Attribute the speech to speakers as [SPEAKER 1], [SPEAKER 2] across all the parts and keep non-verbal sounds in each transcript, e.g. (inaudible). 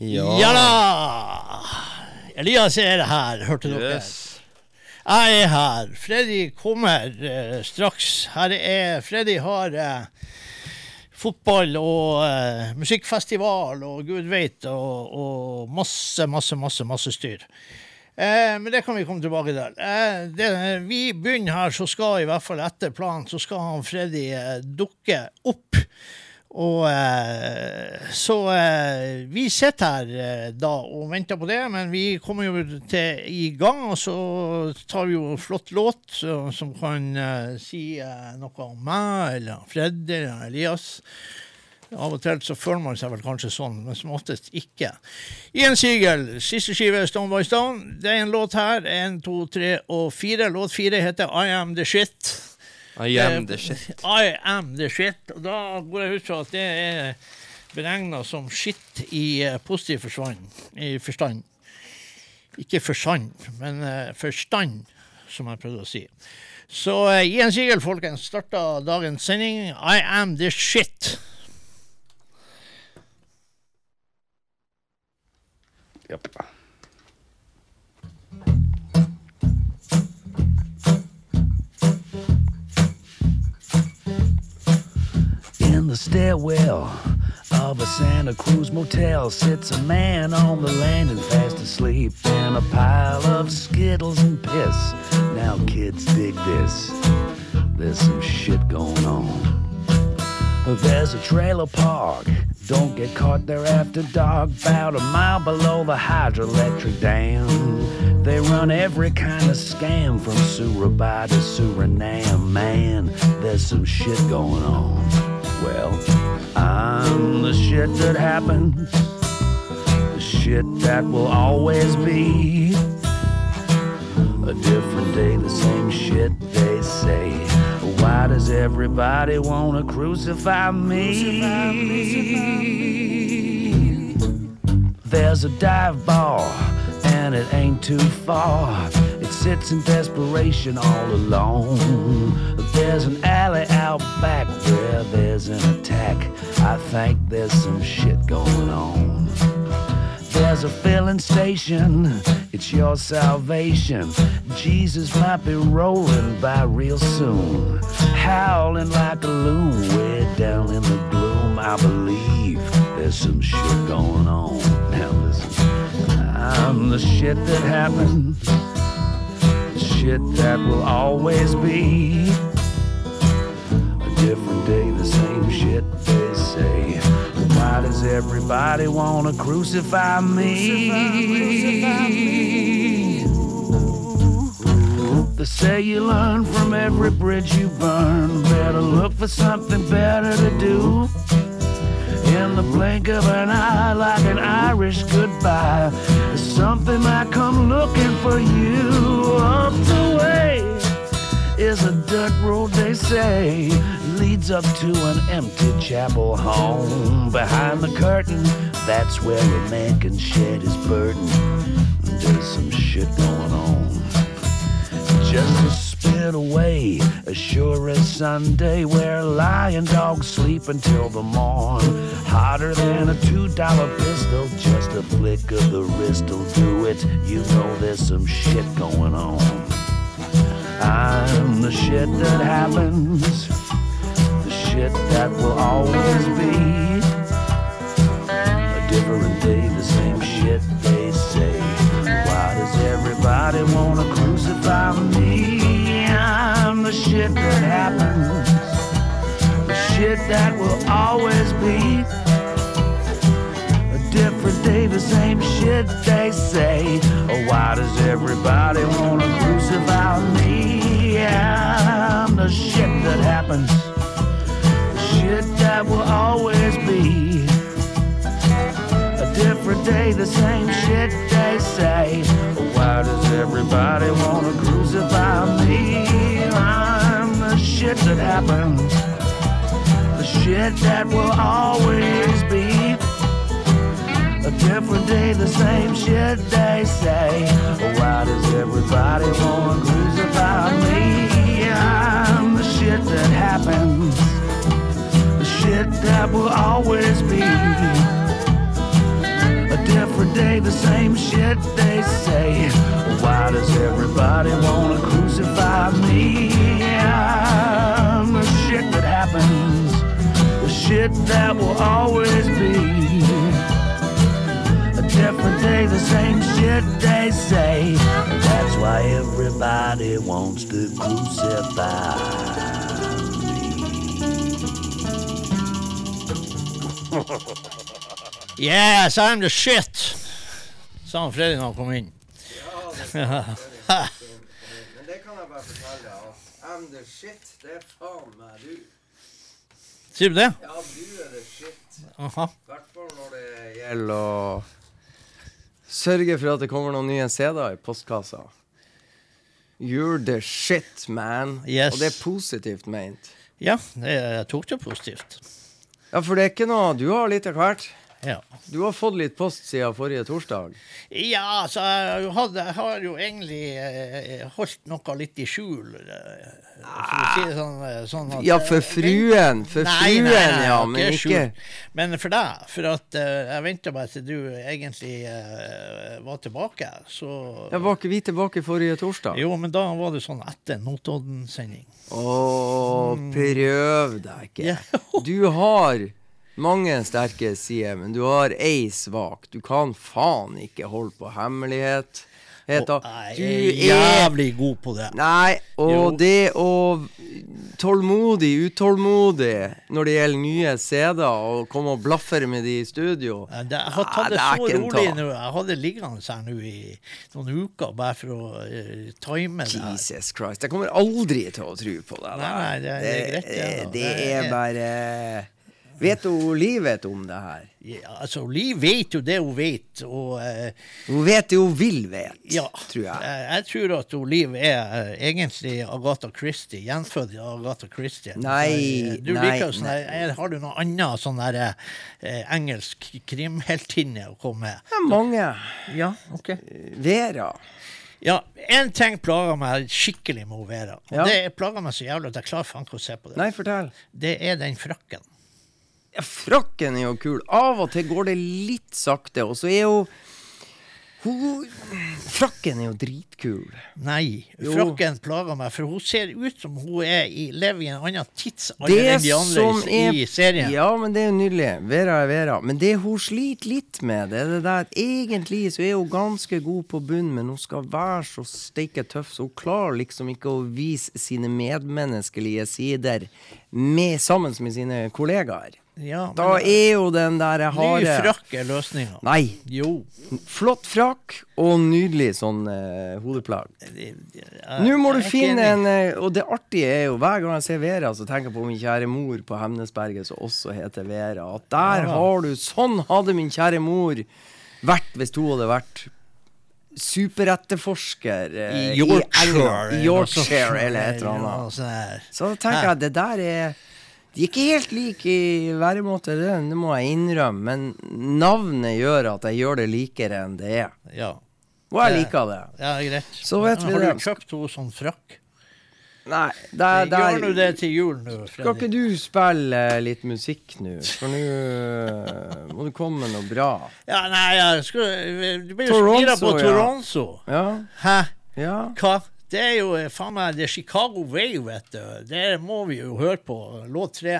[SPEAKER 1] Ja.
[SPEAKER 2] Ja da! Elias er her, hørte dere.
[SPEAKER 1] Yes.
[SPEAKER 2] Jeg er her. Freddy kommer eh, straks. Her er Freddy har eh, fotball og eh, musikkfestival og gud veit, og, og masse, masse, masse, masse styr. Eh, men det kan vi komme tilbake til. Eh, det, vi begynner her, så skal i hvert fall etter planen, så skal han Freddy eh, dukke opp. Og eh, Så eh, vi sitter her eh, da og venter på det, men vi kommer jo til i gang. Og så tar vi jo en flott låt som kan si noe om meg, eller Fred eller Elias. Av og til så føler man seg vel kanskje sånn, men som oftest ikke. Ian Siegel, siste skive Stone by Stone. Det er en låt her. En, to, tre og fire. Låt fire heter I Am The Shit.
[SPEAKER 1] I am the shit.
[SPEAKER 2] I am the shit. Og da går jeg ut fra at det er beregna som shit i eh, positiv forstand. I forstand. Ikke forsand, men eh, forstand, som jeg prøvde å si. Så uh, Ian Sigel, folkens, starta dagens sending. I am the shit.
[SPEAKER 1] Japp.
[SPEAKER 3] The stairwell of a Santa Cruz motel sits a man on the landing fast asleep in a pile of skittles and piss. Now, kids, dig this. There's some shit going on. There's a trailer park. Don't get caught there after dark. About a mile below the hydroelectric dam. They run every kind of scam from Surabaya to Suriname. Man, there's some shit going on. Well, I'm the shit that happens. The shit that will always be. A different day, the same shit they say. Why does everybody wanna crucify me? There's a dive bar, and it ain't too far. It sits in desperation all alone. There's an alley out back where there's an attack. I think there's some shit going on. There's a filling station, it's your salvation. Jesus might be rolling by real soon, howling like a loon way down in the gloom. I believe there's some shit going on. Now listen, I'm the shit that happens, shit that will always be. A different day, the same shit they say. Why does everybody wanna crucify me? They say you learn from every bridge you burn. Better look for something better to do. In the blink of an eye, like an Irish goodbye, something might come looking for you. Up the way is a dirt road, they say, leads up to an empty chapel home. Behind the curtain, that's where a man can shed his burden. There's some shit going on. Just spit away, as sure as Sunday, where lion dogs sleep until the morn. Hotter than a two dollar pistol, just a flick of the wrist'll do it. You know there's some shit going on. I'm the shit that happens, the shit that will always be. A different day, the same shit they say. Why does everybody wanna crucify me? The shit that happens, the shit that will always be. A different day, the same shit they say. Oh, why does everybody wanna crucify me? I'm the shit that happens, the shit that will always be. A different day, the same shit they say. Oh, why does everybody wanna crucify me? I'm the shit that happens, the shit that will always be. A different day, the same shit they say. Why does everybody wanna crucify me? I'm the shit that happens, the shit that will always be. A the same shit they say. Why does everybody wanna crucify me? I'm the shit that happens, the shit that will always be. A different day, the same shit they say. That's why everybody wants to crucify (laughs)
[SPEAKER 2] Yes, I'm the shit! Sa han Fredrik når han kom inn. (laughs)
[SPEAKER 1] Men det kan jeg bare fortelle at I'm the shit. Det er faen meg du.
[SPEAKER 2] Sier du det?
[SPEAKER 1] Ja, du er the shit. I hvert fall når det gjelder å sørge for at det kommer noen nye CD-er i postkassa. You're the shit, man.
[SPEAKER 2] Yes.
[SPEAKER 1] Og det er positivt meint.
[SPEAKER 2] Ja, det, jeg tok det positivt.
[SPEAKER 1] Ja, for det er ikke noe Du har litt av hvert.
[SPEAKER 2] Ja.
[SPEAKER 1] Du har fått litt post siden forrige torsdag.
[SPEAKER 2] Ja, så jeg jeg har jo egentlig eh, holdt noe litt i skjul. eh, For å si det sånn, eh, sånn at
[SPEAKER 1] Ja, for fruen. For
[SPEAKER 2] Nei,
[SPEAKER 1] fruen,
[SPEAKER 2] nei, nei,
[SPEAKER 1] ja. Men ikke
[SPEAKER 2] skjult. Men for deg, for at eh, jeg venta bare til du egentlig eh, var tilbake. Så
[SPEAKER 1] ja, Var ikke vi tilbake forrige torsdag?
[SPEAKER 2] Jo, men da var det sånn etter Notodden-sending.
[SPEAKER 1] Å, prøv deg ikke. (laughs) Du har mange sterke sider, men du har ei svak. Du kan faen ikke holde på hemmelighet. Heta. Du
[SPEAKER 2] er jævlig god på det.
[SPEAKER 1] Nei, og
[SPEAKER 2] Jo.
[SPEAKER 1] det å Tålmodig, utålmodig når det gjelder nye CD-er, og komme og blaffer med de i studio.
[SPEAKER 2] Ja, det, jeg har tatt det så rolig nå. Jeg hadde liggende her nå i noen uker bare for å uh, time det.
[SPEAKER 1] Jesus Christ. Jeg kommer aldri til å tro på det.
[SPEAKER 2] Nei, nei, det det er greit, ja,
[SPEAKER 1] det, er- bare Vet du Liv vet om det her?
[SPEAKER 2] Ja, altså, Liv vet jo det hun vet, og eh,
[SPEAKER 1] Hun vet det hun vil vet,
[SPEAKER 2] ja.
[SPEAKER 1] tror jeg.
[SPEAKER 2] Jeg, jeg tror at hun Liv er eh, egentlig Agatha Christie, gjenfødt Agatha Christie.
[SPEAKER 1] Nei,
[SPEAKER 2] Eh, du
[SPEAKER 1] nei,
[SPEAKER 2] liker sånn der- Har du noe annet sånn der eh, engelsk krimheltinne å komme med?
[SPEAKER 1] Er mange.
[SPEAKER 2] Ja, ok.
[SPEAKER 1] Vera.
[SPEAKER 2] Ja, én ting plager meg skikkelig med hun Vera. Og
[SPEAKER 1] Ja.
[SPEAKER 2] Det plager meg så jævlig at jeg klarer ikke å se på det.
[SPEAKER 1] Nei, fortell.
[SPEAKER 2] Det er den frakken.
[SPEAKER 1] Ja, frakken er jo kul. Av og til går det litt sakte, og så er jo hun Frakken er jo dritkul.
[SPEAKER 2] Nei,
[SPEAKER 1] Jo.
[SPEAKER 2] frakken plager meg, for hun ser ut som hun er i, lever i en annen tidsalder enn de andre i,
[SPEAKER 1] er
[SPEAKER 2] i serien.
[SPEAKER 1] Ja, men det er jo nydelig. Vera er Vera. Men det hun sliter litt med, det er det der Egentlig så er hun ganske god på bunn, men hun skal være så steike tøff, så hun klarer liksom ikke å vise sine medmenneskelige sider med, sammen med sine kollegaer.
[SPEAKER 2] Ja,
[SPEAKER 1] Da er jo den der
[SPEAKER 2] ny frakk er løsninga.
[SPEAKER 1] Nei.
[SPEAKER 2] Jo.
[SPEAKER 1] Flott frakk og nydelig sånn uh, hodeplagg.
[SPEAKER 2] Jeg-
[SPEAKER 1] Nå må du finne en uh, Og det artige er jo, hver gang jeg ser Vera, så tenker jeg på min kjære mor på Hemnesberget, som også heter Vera. At der
[SPEAKER 2] Ja.
[SPEAKER 1] har du Sånn hadde min kjære mor vært hvis hun hadde vært superetterforsker eh,
[SPEAKER 2] I Yorkshire.
[SPEAKER 1] I Yorkshire
[SPEAKER 2] eller
[SPEAKER 1] et eller annet.
[SPEAKER 2] Ja.
[SPEAKER 1] Så da tenker jeg det der er De er ikke helt like i væremåte, det, det må jeg innrømme, men navnet gjør at jeg gjør det likere enn det er.
[SPEAKER 2] Ja.
[SPEAKER 1] Og jeg liker det.
[SPEAKER 2] ja, greit.
[SPEAKER 1] Så vet vi
[SPEAKER 2] Har
[SPEAKER 1] det.
[SPEAKER 2] du kjøpt henne sånn frakk?
[SPEAKER 1] Nei, der,
[SPEAKER 2] Gjør nå det til jul nå,
[SPEAKER 1] Skal ikke du spille litt musikk nå? For nå eh, må du komme med noe bra.
[SPEAKER 2] Ja, nei, jeg skal, du blir jo spira på Toronso
[SPEAKER 1] Ja?
[SPEAKER 2] Hæ?
[SPEAKER 1] Ja?
[SPEAKER 2] Hva? Det er jo eh, faen meg er Chicago Way, vet du. Det må vi jo høre på. Låt tre.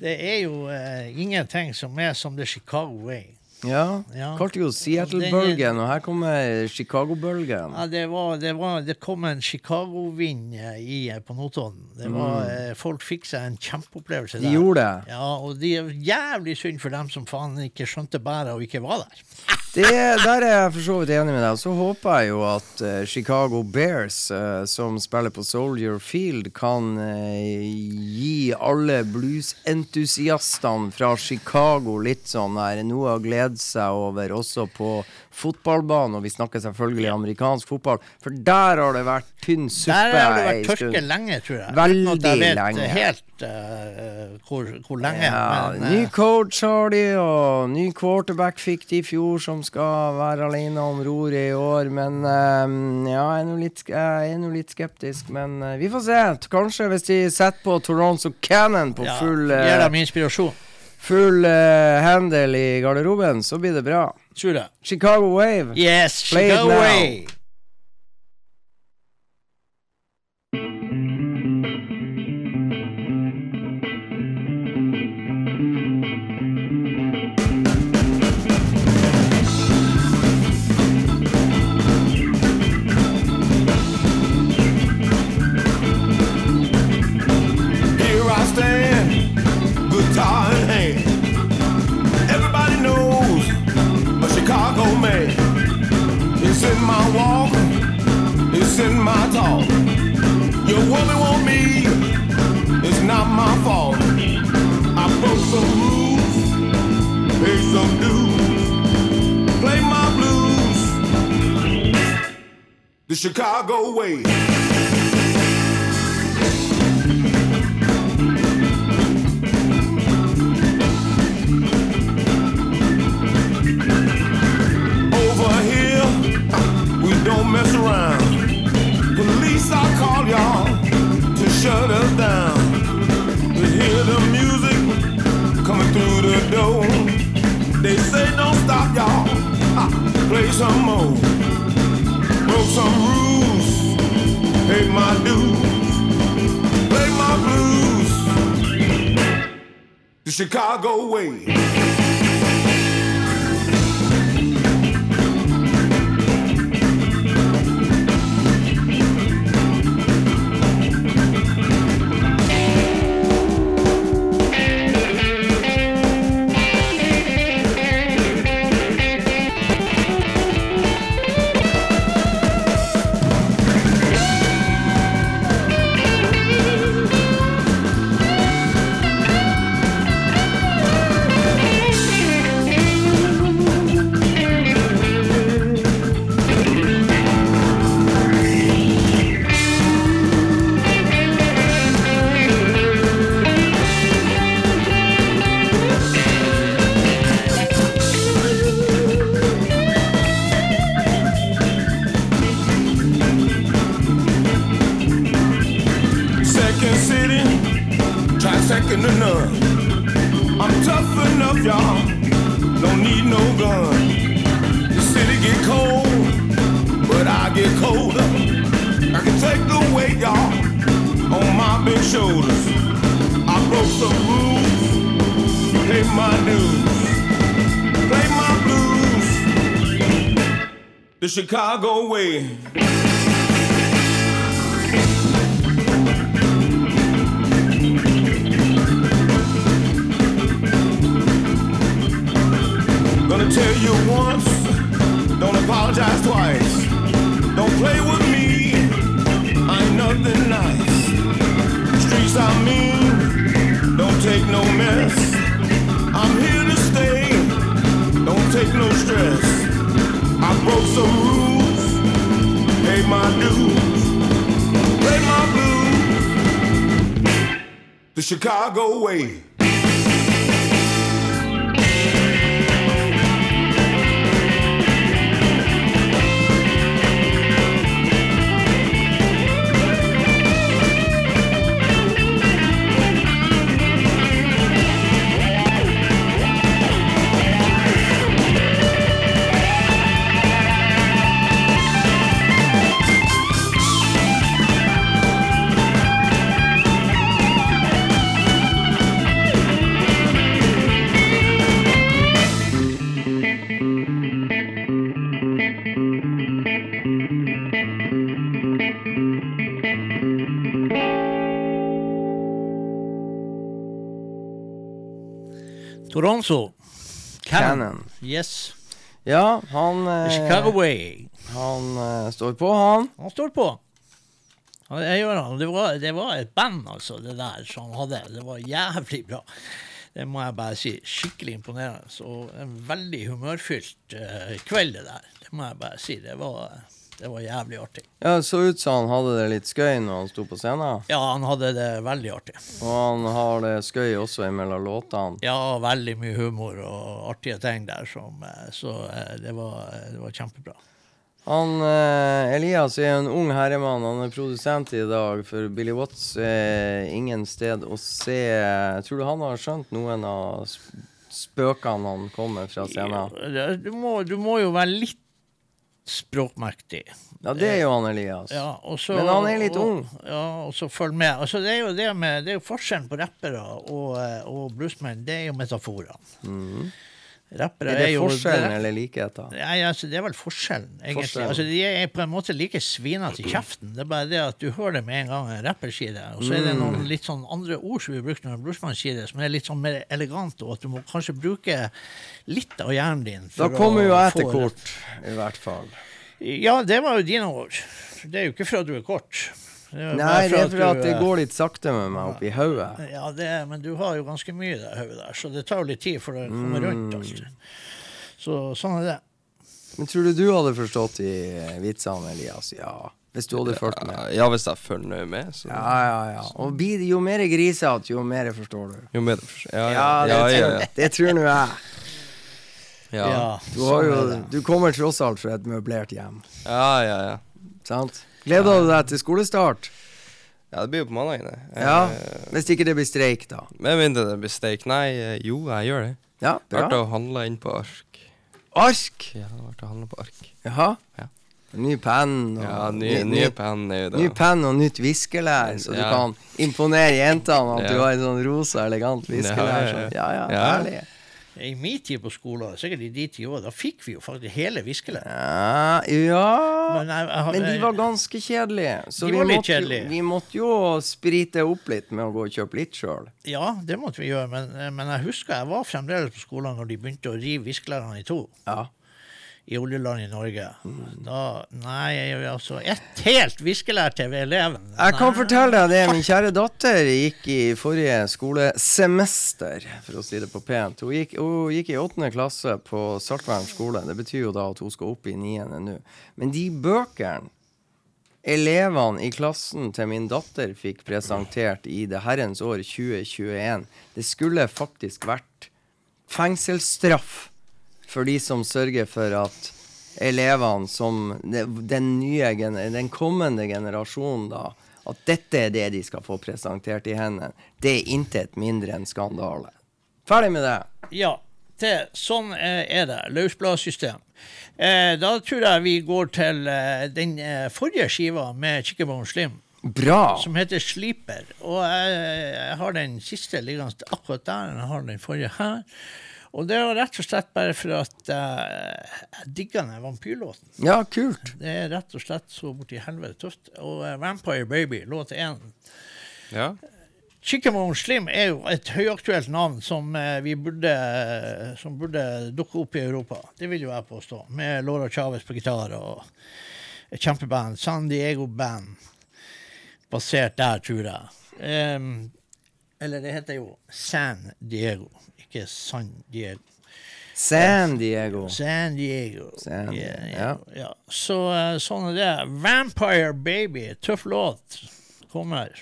[SPEAKER 2] Det er jo eh, ingenting som er som det Chicago Way.
[SPEAKER 1] Ja.
[SPEAKER 2] Ja.
[SPEAKER 1] Kalte jo Seattle-bølgen, og her kommer Chicago-bølgen.
[SPEAKER 2] Ja, det, var, det, var, det kom en Chicago-vind eh, på Notodden. Mm. eh, folk fikk seg en kjempeopplevelse
[SPEAKER 1] der. De gjorde det.
[SPEAKER 2] Ja, og det er jævlig synd for dem som faen ikke skjønte bæret og ikke var der. (laughs)
[SPEAKER 1] det. Der er jeg for så vidt enig med deg. Så håper jeg jo at uh, Chicago Bears, uh, som spiller på Soldier Field, kan uh, gi alle bluesentusiastene fra Chicago litt sånn der, noe å glede seg over, også på fotballbanen. Og vi snakker selvfølgelig amerikansk fotball, for der har det vært tynn suppe
[SPEAKER 2] Der har det vært tørke
[SPEAKER 1] stund.
[SPEAKER 2] lenge, tror jeg.
[SPEAKER 1] Veldig
[SPEAKER 2] lenge. jeg vet
[SPEAKER 1] lenge.
[SPEAKER 2] helt uh, hvor, hvor lenge.
[SPEAKER 1] Ja,
[SPEAKER 2] men,
[SPEAKER 1] ny
[SPEAKER 2] eh,
[SPEAKER 1] coach har de, og ny quarterback fikk de i fjor, som skal være alene om roret i år. Men eh, ja, jeg er nå litt, litt skeptisk. Men uh, vi får se. Kanskje hvis de setter på Toronto Cannon på
[SPEAKER 2] ja,
[SPEAKER 1] full,
[SPEAKER 2] Gir
[SPEAKER 1] uh,
[SPEAKER 2] dem inspirasjon.
[SPEAKER 1] Full eh, handle i garderoben, så blir det bra. Chicago Wave.
[SPEAKER 2] Yes,
[SPEAKER 1] Play
[SPEAKER 2] Chicago
[SPEAKER 1] now.
[SPEAKER 4] The Chicago way. over here, we don't mess around. Police, I call y'all to shut us down. We hear the music coming through the door. They say don't stop, y'all. Ah, play some more. Some rules, paid my dues, play my blues. The Chicago way. Chicago way. Gonna tell you once, don't apologize twice. Don't play with me, I ain't nothing nice. Streets I mean, don't take no mess. I'm here to stay, don't take no stress. Some rules, paid my dues, played my blues. The Chicago way.
[SPEAKER 1] Ja, han, eh, han eh, står på, han.
[SPEAKER 2] Han står på. Jeg gjør han. Det, var, det var et band, altså, det der som han hadde. Det var jævlig bra. Det må jeg bare si. Skikkelig imponerende. Så en veldig humørfylt eh, kveld, det der. Det må jeg bare si. Det var, det var jævlig artig.
[SPEAKER 1] Ja, Det så ut som han hadde det litt skøy når han sto på scenen.
[SPEAKER 2] Ja, han hadde det veldig artig.
[SPEAKER 1] Og han har det skøy også mellom låtene.
[SPEAKER 2] Ja, veldig mye humor og artige ting der, som, eh, så eh, det var, det var kjempebra.
[SPEAKER 1] Han, eh, Elias er en ung herremann. Han er produsent i dag, for Billy Watts Eh, ingen sted å se. Tror du han har skjønt noen av spøkene han kommer fra scenen?
[SPEAKER 2] Du må, du må jo være litt språkmektig.
[SPEAKER 1] Ja, det er jo han Elias.
[SPEAKER 2] Ja, og så,
[SPEAKER 1] Men han er litt
[SPEAKER 2] og,
[SPEAKER 1] ung.
[SPEAKER 2] Ja, og så følg med. Altså, det er jo det med, det er jo forskjellen på rappere og, eh, og bluesmenn, det er jo metaforene. Rappere.
[SPEAKER 1] Er det
[SPEAKER 2] jo
[SPEAKER 1] forskjellen eller likheten?
[SPEAKER 2] Nei, altså, det er vel forskjellen, egentlig.
[SPEAKER 1] Forskjellen.
[SPEAKER 2] Altså, de er på en måte like svinete i kjeften. Det er bare det at du hører det med en gang en rapper sier det. Og så er det
[SPEAKER 1] Mm.
[SPEAKER 2] noen litt sånn andre ord som vi bruker når en bluesmann sier det, som er litt sånn mer elegante, og at du må kanskje bruke litt av hjernen din.
[SPEAKER 1] Da kommer jo jeg til kort, i hvert fall.
[SPEAKER 2] Ja, det var jo dine ord. Det er jo ikke for at du er kort.
[SPEAKER 1] Nei, det er for at det
[SPEAKER 2] eh,
[SPEAKER 1] går litt sakte med meg oppi hodet.
[SPEAKER 2] Ja, det, er- men du har jo ganske mye i det hodet der, så det tar jo litt tid for det å komme rundt.
[SPEAKER 1] Mm.
[SPEAKER 2] Altså. Så sånn er det.
[SPEAKER 1] Men tror du du hadde forstått de vitsene, Elias? Ja. Hvis du hadde fulgt med?
[SPEAKER 5] Ja, hvis jeg følger med, så
[SPEAKER 1] Ja, ja, ja. Og jo mer grisete, jo mer forstår du.
[SPEAKER 5] Jo mer du forstår. Ja,
[SPEAKER 1] Ja,
[SPEAKER 5] ja,
[SPEAKER 1] det,
[SPEAKER 5] ja. ja,
[SPEAKER 1] det tror nå jeg.
[SPEAKER 5] ja.
[SPEAKER 1] Du, har
[SPEAKER 2] sånn
[SPEAKER 1] jo, du kommer tross alt fra et møblert hjem.
[SPEAKER 5] ja, ja, ja.
[SPEAKER 1] Sant? Gleder du deg til skolestart?
[SPEAKER 5] Ja, det blir jo på mandag. det.
[SPEAKER 1] Ja.
[SPEAKER 5] Eh,
[SPEAKER 1] Hvis ikke det blir streik, da.
[SPEAKER 5] Med mindre det blir streik. Nei, eh, jo, jeg gjør det.
[SPEAKER 1] Ja,
[SPEAKER 5] har vært
[SPEAKER 1] bra.
[SPEAKER 5] og handla inn på ark.
[SPEAKER 1] Ark!
[SPEAKER 5] Ja, vært og handla på ark.
[SPEAKER 1] Jaha.
[SPEAKER 5] Ja.
[SPEAKER 1] Ny penn og
[SPEAKER 5] Ja,
[SPEAKER 1] ny-
[SPEAKER 5] nye penn er
[SPEAKER 1] Ny pen og nytt viskelær, så du
[SPEAKER 5] Ja.
[SPEAKER 1] kan imponere jentene at
[SPEAKER 5] Ja.
[SPEAKER 1] du har en sånn rosa, elegant viskelær.
[SPEAKER 5] Ja, ja, ja.
[SPEAKER 1] Ja.
[SPEAKER 2] I min tid på skolen, sikkert i de ti år, da fikk vi jo faktisk hele viskelæret.
[SPEAKER 1] Ja, ja.
[SPEAKER 2] Men, jeg, jeg,
[SPEAKER 1] Men de var ganske kjedelige. Så vi,
[SPEAKER 2] var litt
[SPEAKER 1] jo,
[SPEAKER 2] kjedelige.
[SPEAKER 1] vi måtte jo sprite opp litt med å gå og kjøpe litt sjøl.
[SPEAKER 2] Ja, det måtte vi gjøre, men, men jeg husker jeg var fremdeles på skolen når de begynte å rive viskelærene i to.
[SPEAKER 1] Ja.
[SPEAKER 2] I oljelandet Norge.
[SPEAKER 1] Mm.
[SPEAKER 2] Da Nei, altså Et helt viskelær til eleven.
[SPEAKER 1] Jeg kan fortelle deg det. Min kjære datter gikk i forrige skolesemester, for å si det på pent. Hun gikk, hun gikk i åttende klasse på Saltvern skole. Det betyr jo da at hun skal opp i niende nå. Men de bøkene elevene i klassen til min datter fikk presentert i det herrens år 2021, det skulle faktisk vært fengselsstraff for de som sørger for at elevene som den nye, den kommende generasjonen da, at dette er det de skal få presentert i hendene. Det er intet mindre enn skandale. Ferdig med det.
[SPEAKER 2] Ja, det, sånn eh, er det. Løsbladsystem. Eh, da tror jeg vi går til eh, den eh, forrige skiva med Chickabone Slim,
[SPEAKER 1] Bra.
[SPEAKER 2] som heter Sleeper. Og jeg, jeg har den siste liggende akkurat der. Jeg har den forrige her. Og det var rett og slett bare for at uh, jeg digga den vampyrlåten.
[SPEAKER 1] Ja, kult.
[SPEAKER 2] Det er rett og slett så borti helvete tøft. Og uh, Vampire Baby, låt én.
[SPEAKER 5] Ja.
[SPEAKER 2] Chickabone Slim er jo et høyaktuelt navn som eh, vi burde Som burde dukke opp i Europa. Det vil jo jeg påstå. Med Laura Chavez på gitar og et kjempeband. San Diego Band. Basert der, tror jeg. Um, eller det heter jo San Diego, ikke San Diego.
[SPEAKER 1] San Diego.
[SPEAKER 2] San Diego.
[SPEAKER 1] San-
[SPEAKER 2] Yeah, yeah, ja. Så eh, sånn er det. Vampire Baby, tøff låt, kommer.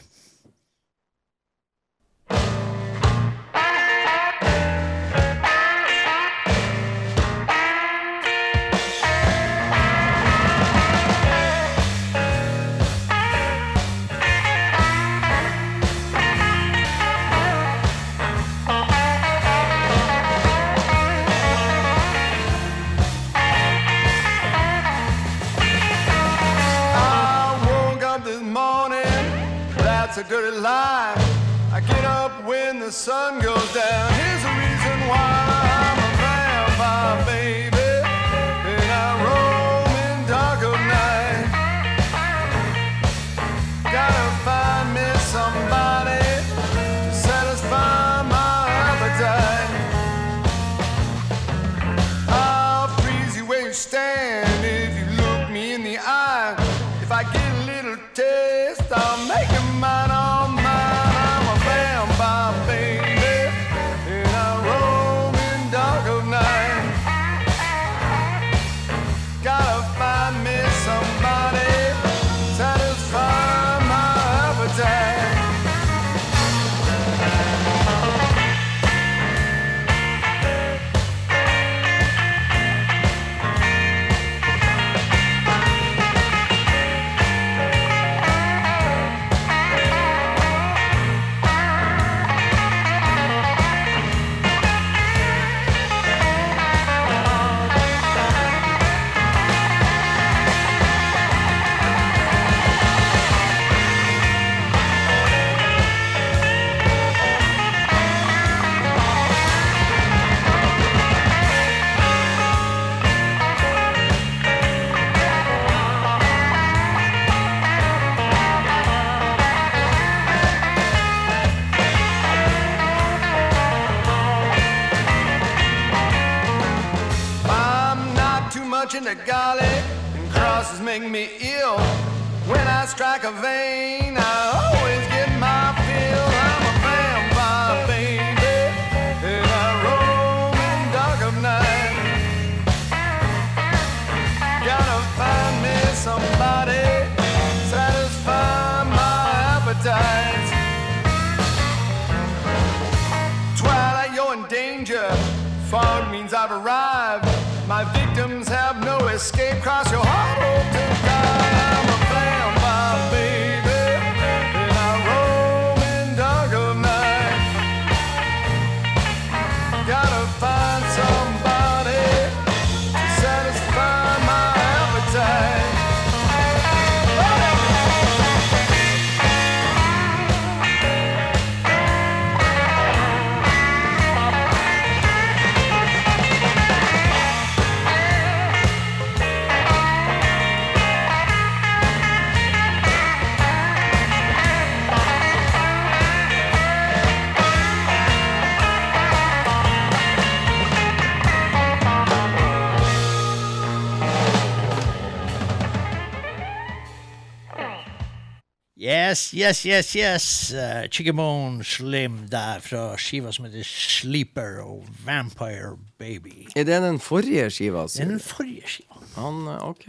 [SPEAKER 2] Yes, yes, yes. Uh, Chickabone Slim der fra skiva som heter Sleeper og Vampire Baby.
[SPEAKER 1] Er det den forrige skiva?
[SPEAKER 2] Det er den forrige skiva.
[SPEAKER 1] Han, eh, ok.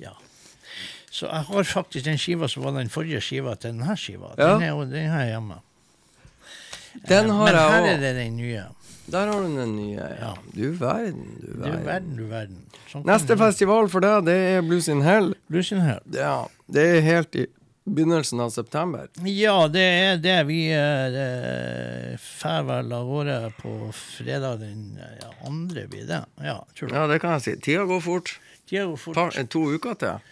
[SPEAKER 2] Ja. Så jeg har faktisk den skiva som var den forrige skiva til denne skiva.
[SPEAKER 1] Ja.
[SPEAKER 2] Den er jo den jeg hjemme.
[SPEAKER 1] Den
[SPEAKER 2] Eh,
[SPEAKER 1] har
[SPEAKER 2] Men her er det den nye.
[SPEAKER 1] Der har du den nye. Ja.
[SPEAKER 2] Ja.
[SPEAKER 1] Du verden, du verden.
[SPEAKER 2] Du
[SPEAKER 1] verden,
[SPEAKER 2] du verden. Sånn
[SPEAKER 1] Neste festival for deg, det er Blues in Hell.
[SPEAKER 2] Blues in Hell.
[SPEAKER 1] Ja, det er helt i begynnelsen av september.
[SPEAKER 2] Ja, det er det. Vi eh, drar vel av gårde på fredag den ja, andre, blir det. Ja, tror.
[SPEAKER 1] Ja, det kan jeg si. Tida går fort.
[SPEAKER 2] Tida går fort.
[SPEAKER 1] Par, to uker til.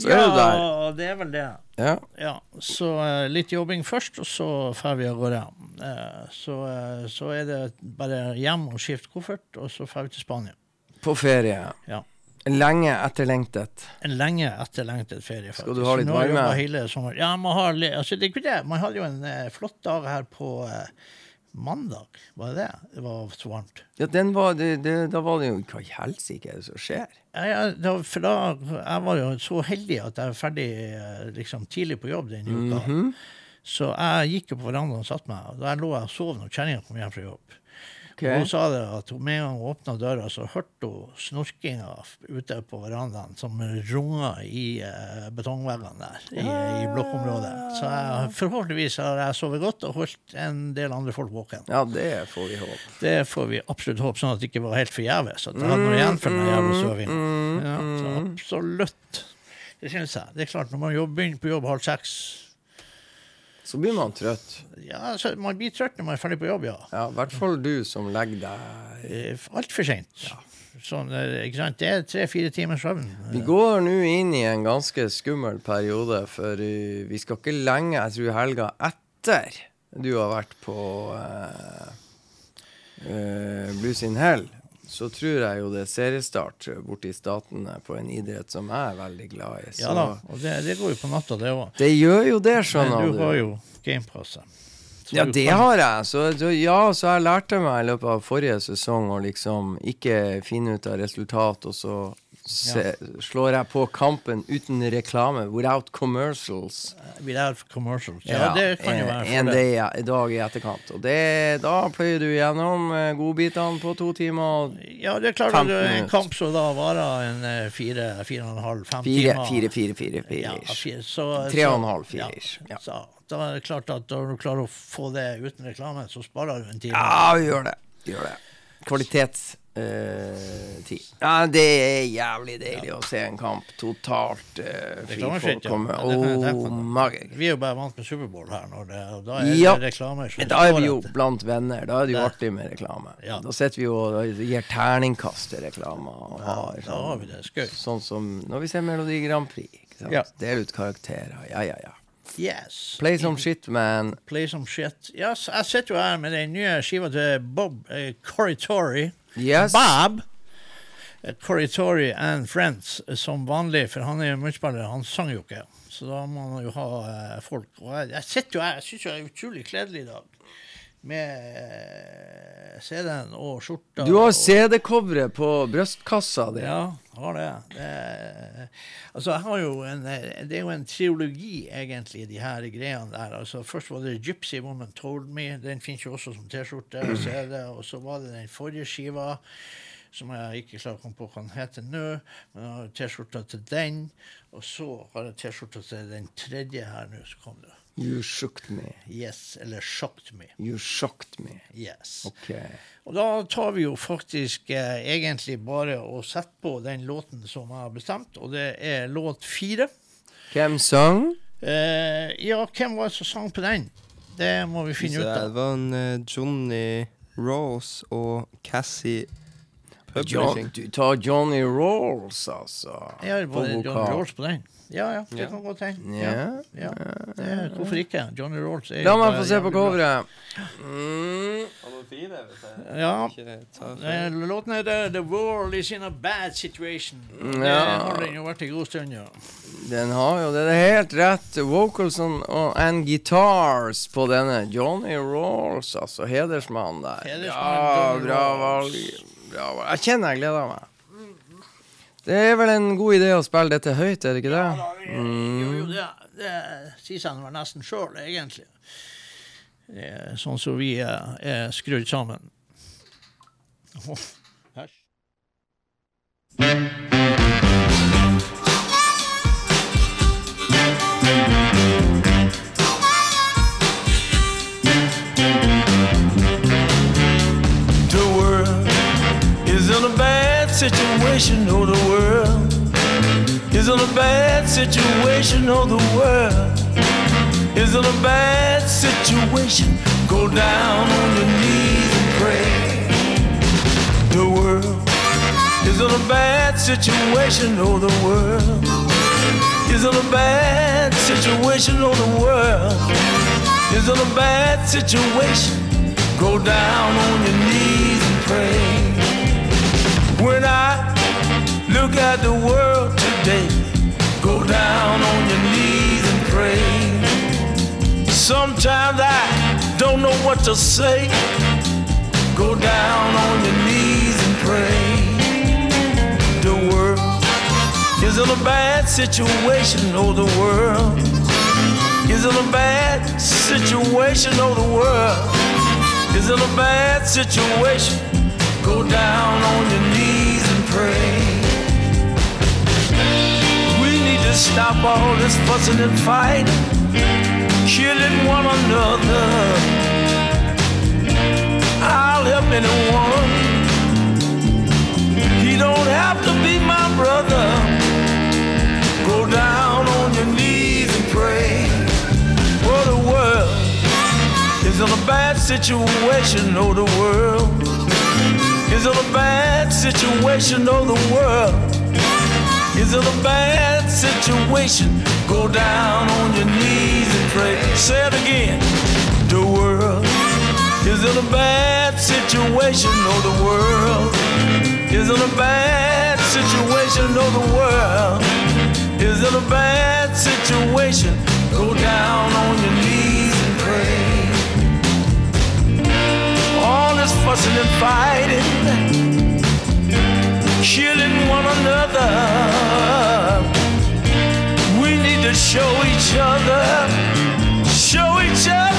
[SPEAKER 1] Så
[SPEAKER 2] ja,
[SPEAKER 1] er
[SPEAKER 2] det er vel det.
[SPEAKER 1] Ja.
[SPEAKER 2] Ja, så uh, litt jobbing først, og så drar vi av gårde. Uh, så, uh, så er det bare hjem og skifte koffert, og så drar vi til Spania.
[SPEAKER 1] På ferie.
[SPEAKER 2] Ja.
[SPEAKER 1] Lenge etterlengtet.
[SPEAKER 2] En lenge etterlengtet ferie, faktisk.
[SPEAKER 1] Skal du ha litt varme?
[SPEAKER 2] Hele. Ja, man, har, altså, det er ikke det. Man hadde jo en eh, flott dag her på eh, mandag, var det det? Det var så varmt.
[SPEAKER 1] Ja, den var, det, det, da var det jo Hva i helsike er det som skjer?
[SPEAKER 2] Ja, ja, da, for da, jeg var jo så heldig at jeg var ferdig eh, liksom, tidlig på jobb den uka.
[SPEAKER 1] Mhm.
[SPEAKER 2] Så jeg gikk jo på verandaen og satte meg. og Der lå jeg og sov når kjerringa kom hjem fra jobb.
[SPEAKER 1] Ok.
[SPEAKER 2] Og hun sa det at med en gang hun åpna døra, så hørte hun snorkinga ute på verandaen som runga i uh, betongveggene der i, i blokkområdet. Så jeg, forhåpentligvis har jeg sovet godt og holdt en del andre folk våken.
[SPEAKER 1] Ja, det får vi håpe.
[SPEAKER 2] Det får vi absolutt håpe, sånn at det ikke var helt forgjeves. At jeg hadde noe igjen for den jævla sovinga. Ja, så absolutt. Det syns jeg. Det er klart, når man begynner på jobb halv seks
[SPEAKER 1] Så blir man trøtt.
[SPEAKER 2] ja, Man blir trøtt når man er ferdig på jobb, ja.
[SPEAKER 1] Ja, I hvert fall du som legger deg
[SPEAKER 2] Eh, Altfor seint. Sånn, eh, ikke sant? Det er tre-fire timers søvn.
[SPEAKER 1] Vi går nå inn i en ganske skummel periode, for uh, vi skal ikke lenge, jeg tror helga etter du har vært på uh, uh, Blues in Hell, så tror jeg jo det er seriestart borte i Statene på en idrett som jeg er veldig glad i. Så
[SPEAKER 2] Ja da, og det, det går jo på natta, det òg.
[SPEAKER 1] det gjør jo det, skjønner
[SPEAKER 2] du Du har jo gamepasset.
[SPEAKER 1] Ja, det har jeg. Så, så, ja, så jeg lærte meg i løpet av forrige sesong å liksom ikke finne ut av resultat, og så se, slår jeg på kampen uten reklame, without commercials.
[SPEAKER 2] Without commercials. Ja, det kan jo være
[SPEAKER 1] en, en dag, i- etterkant. Og det, da pløyer du gjennom eh, godbitene på to timer. og
[SPEAKER 2] Ja, det er klart at
[SPEAKER 1] 15
[SPEAKER 2] det er en kamp som da varer en eh, fire, fire og en halv, fem
[SPEAKER 1] Fire,
[SPEAKER 2] timer.
[SPEAKER 1] fire, fire, fire, fire.
[SPEAKER 2] Ja, fire, så,
[SPEAKER 1] Tre og en halv, fire ish, ja.
[SPEAKER 2] Så, da er det klart at når du klarer å få det uten reklame, så sparer du en time.
[SPEAKER 1] Ja, vi gjør det. Vi gjør det. Kvalitetstid. ja, det er jævlig deilig å se en kamp totalt uh, fri
[SPEAKER 2] folk
[SPEAKER 1] komme.
[SPEAKER 2] Ja,
[SPEAKER 1] Oh,
[SPEAKER 2] Vi er jo bare vant med Superbowl her, det, og da er
[SPEAKER 1] Ja.
[SPEAKER 2] det
[SPEAKER 1] reklame. Da er vi jo blant venner. Da er det jo artig med reklame.
[SPEAKER 2] Ja.
[SPEAKER 1] Da sitter vi jo og gir terningkast til reklame. Har,
[SPEAKER 2] skøy.
[SPEAKER 1] Sånn som når vi ser Melodi Grand Prix.
[SPEAKER 2] Ja.
[SPEAKER 1] Del ut karakterer. Ja, ja, ja.
[SPEAKER 2] Yes.
[SPEAKER 1] Play some shit, man.
[SPEAKER 2] Play some shit. Yes, jeg sitter jo her med den nye skiva til Bob eh, Corritori.
[SPEAKER 1] Yes.
[SPEAKER 2] Bob Corritori and Friends eh, som vanlig, for han er jo munnspiller, han sang jo ikke. Så da må han jo ha eh, folk. Og jeg, jeg sitter jo her, jeg syns jeg er utrolig kledelig i dag. med eh, CD-en og skjorta.
[SPEAKER 1] Du har CD-coveret på brystkassa di.
[SPEAKER 2] Ja, har det. det. Altså, jeg har jo en, eh, det er jo en triologi, egentlig, de her greiene der. Altså, først var det 'Gypsy Woman Told Me'. Den finnes jo også som T-skjorte og CD. Og så var det den forrige skiva, som jeg ikke klarer å komme på hva den heter nå. Men jeg har T-skjorta til den. Og så har jeg T-skjorta til den tredje her nå, som kom det.
[SPEAKER 1] You shocked me.
[SPEAKER 2] Yes, eller Shocked Me.
[SPEAKER 1] You shocked me.
[SPEAKER 2] Yes.
[SPEAKER 1] Ok.
[SPEAKER 2] Og da tar vi jo faktisk eh, egentlig bare og setter på den låten som jeg har bestemt, og det er låt fire.
[SPEAKER 1] Hvem sang?
[SPEAKER 2] Eh, ja, hvem var det som sang på den? Det må vi finne ut av.
[SPEAKER 5] Det var en Johnny Rose og Cassie
[SPEAKER 1] John,
[SPEAKER 5] Publishing.
[SPEAKER 1] du tar Johnny Rolls, altså.
[SPEAKER 2] Ja,
[SPEAKER 1] det
[SPEAKER 2] var det Johnny. Rolls på den? Ja, ja, det
[SPEAKER 5] Ja.
[SPEAKER 2] kan godt hende.
[SPEAKER 1] Ja.
[SPEAKER 2] Ja, ja. Hvorfor ikke? Johnny Rolls er
[SPEAKER 1] La meg få se på coveret. Mm.
[SPEAKER 2] Ja. Eh, Låten heter 'The World Is In A Bad Situation'. Det
[SPEAKER 1] Ja.
[SPEAKER 2] har den jo vært en god stund, ja.
[SPEAKER 1] Den har jo det. Det er helt rett. Vocals and, and guitars på denne. Johnny Rolls, altså. Hedersmann der.
[SPEAKER 2] Hedersmann
[SPEAKER 1] Ja, bra valg. Bra valg. Jeg kjenner jeg gleder meg. Det er vel en god idé å spille dette høyt, er det ikke det? Mm.
[SPEAKER 2] Jo, jo, det, det sier seg var nesten sjøl, egentlig. Sånn som vi er, er skrudd sammen. Åh,
[SPEAKER 6] situation. Oh, the world is in a bad situation. Oh, the world is in a bad situation. Go down on your knees and pray. The world is in a bad situation. Oh, the world is in a bad situation. Oh, the world is in a bad situation. Go down on your knees and pray. When I at the world today, go down on your knees and pray. Sometimes I don't know what to say. Go down on your knees and pray. The world is in a bad situation. Oh, the world is in a bad situation. Oh, the world is in a bad situation. Go down on your knees and pray. To stop all this fussing and fighting, killing one another. I'll help anyone. He don't have to be my brother. Go down on your knees and pray for the world is in a bad situation. Oh, the world is in a bad situation. Oh, the world is in a bad situation. Go down on your knees and pray. Say it again. The world is in a bad situation. Oh, the world is in a bad situation. Oh, the world is in a bad situation. Go down on your knees and pray all this fussing and fighting, killing one another. We need to show each other, show each other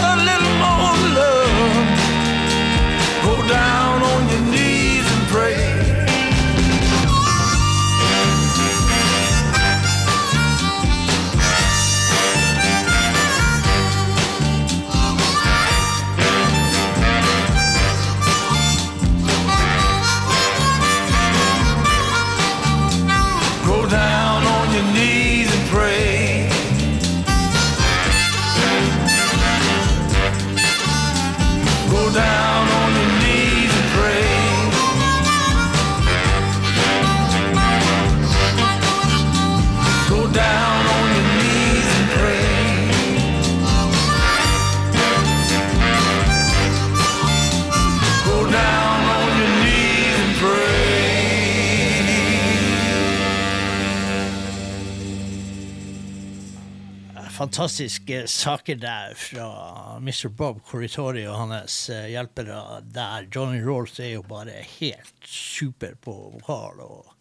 [SPEAKER 2] fantastiske saker der fra Mr. Bob Corritori og hans eh, hjelpere der. Johnny Rolls er jo bare helt super på vokal. og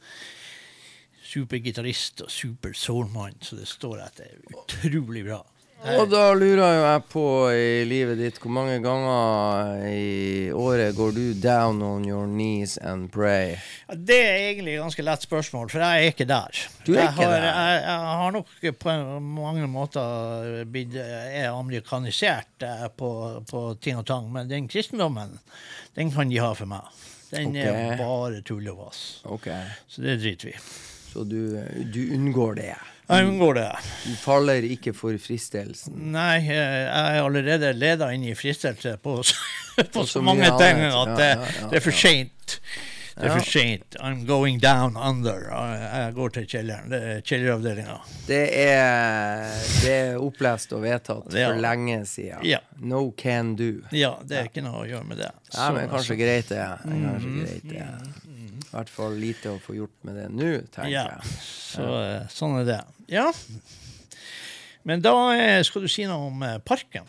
[SPEAKER 2] Supergitarist og super soulmann, så det står etter. Utrolig bra.
[SPEAKER 1] Og da lurer jo jeg på i livet ditt, hvor mange ganger i året går du down on your knees and pray?
[SPEAKER 2] Ja, Det er egentlig et ganske lett spørsmål, for jeg er ikke der.
[SPEAKER 1] Du er
[SPEAKER 2] jeg
[SPEAKER 1] ikke
[SPEAKER 2] har,
[SPEAKER 1] der?
[SPEAKER 2] Jeg, jeg har nok på mange måter blitt er amerikanisert eh, på, på ting og tang, men den kristendommen, den kan de ha for meg. Den
[SPEAKER 1] okay.
[SPEAKER 2] er bare tull og vas.
[SPEAKER 1] Okay.
[SPEAKER 2] Så det driter vi i.
[SPEAKER 1] så du, du unngår det.
[SPEAKER 2] Jeg unngår det.
[SPEAKER 1] Du faller ikke for fristelsen.
[SPEAKER 2] Nei, eh, jeg er allerede leda inn i fristelse på, (laughs) på
[SPEAKER 1] så
[SPEAKER 2] mange ting at det, det er for seint. Det er for seint. I'm going down under. Jeg jeg går til kjelleren. Det er kjelleravdelinga.
[SPEAKER 1] Det det er opplest og vedtatt
[SPEAKER 2] Ja.
[SPEAKER 1] for lenge siden.
[SPEAKER 2] Ja.
[SPEAKER 1] No can do.
[SPEAKER 2] Ja, det er ikke noe å gjøre med det.
[SPEAKER 1] Ja, men kanskje greit det. Kanskje
[SPEAKER 2] Mhm.
[SPEAKER 1] greit det. I hvert fall lite å få gjort med det nå, tenker
[SPEAKER 2] Ja,
[SPEAKER 1] jeg.
[SPEAKER 2] så, eh, sånn er det. Ja. Men da eh, skal du si noe om eh, parken.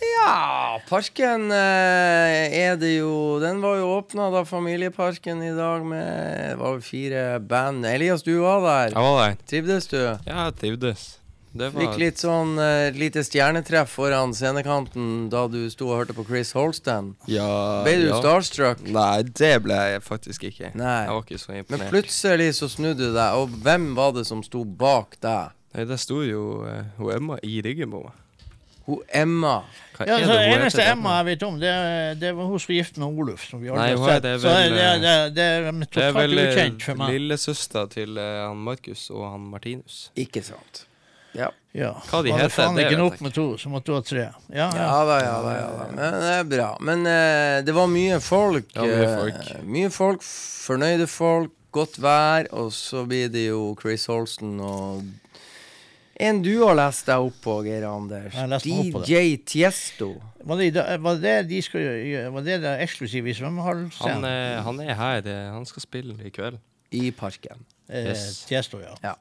[SPEAKER 1] Ja, parken er det jo Den var jo åpna da Familieparken i dag med Det var fire band. Elias, du var der.
[SPEAKER 5] Jeg var der.
[SPEAKER 1] Trivdes du?
[SPEAKER 5] Ja, jeg trivdes. Det var
[SPEAKER 1] Fikk litt sånn uh, lite stjernetreff foran scenekanten da du sto og hørte på Chris Holsten.
[SPEAKER 5] ja,
[SPEAKER 1] Ble du
[SPEAKER 5] ja.
[SPEAKER 1] starstruck?
[SPEAKER 5] Nei, det ble jeg faktisk ikke.
[SPEAKER 1] Nei.
[SPEAKER 5] Jeg var ikke så
[SPEAKER 1] Men plutselig så snudde du deg, og hvem var det som sto bak deg?
[SPEAKER 5] Nei, det sto jo uh, hun Emma i ryggen på meg.
[SPEAKER 1] Hun Emma.
[SPEAKER 5] Hva
[SPEAKER 2] Ja,
[SPEAKER 5] er
[SPEAKER 2] så
[SPEAKER 5] det hun
[SPEAKER 2] eneste
[SPEAKER 5] heter?
[SPEAKER 2] Emma jeg vet om, det, det var hun som gift med Oluf. Som vi aldri
[SPEAKER 5] Nei,
[SPEAKER 2] har sett.
[SPEAKER 5] det er
[SPEAKER 2] så
[SPEAKER 5] vel,
[SPEAKER 2] det,
[SPEAKER 5] eh,
[SPEAKER 2] det, det er
[SPEAKER 5] Det er
[SPEAKER 2] totalt
[SPEAKER 5] vel
[SPEAKER 2] ukjent for meg.
[SPEAKER 5] lillesøster til uh, han Markus og han Martinus.
[SPEAKER 1] Ikke sant. Ja.
[SPEAKER 2] Ja.
[SPEAKER 5] Hva de heter,
[SPEAKER 2] faen
[SPEAKER 5] det
[SPEAKER 2] ikke
[SPEAKER 5] vet
[SPEAKER 2] nok
[SPEAKER 5] jeg
[SPEAKER 2] med to, så måtte du ha tre. Ja, ja.
[SPEAKER 1] Ja da, ja da. ja da Men det er bra. Men uh, det var mye folk.
[SPEAKER 5] Ja, mye
[SPEAKER 1] folk.
[SPEAKER 5] folk.
[SPEAKER 1] mye folk, fornøyde folk, godt vær, og så blir det jo Chris Holsten og en du har lest deg opp på, Geir Anders.
[SPEAKER 2] Jeg lest meg opp på det.
[SPEAKER 1] DJ Tiesto.
[SPEAKER 2] Var, det, var det de skal Var det det eksklusive i
[SPEAKER 5] Han, eh, han er her. eh, Han skal spille i kveld.
[SPEAKER 1] I parken.
[SPEAKER 2] Eh,
[SPEAKER 5] yes.
[SPEAKER 2] Tiesto, ja.
[SPEAKER 1] Ja.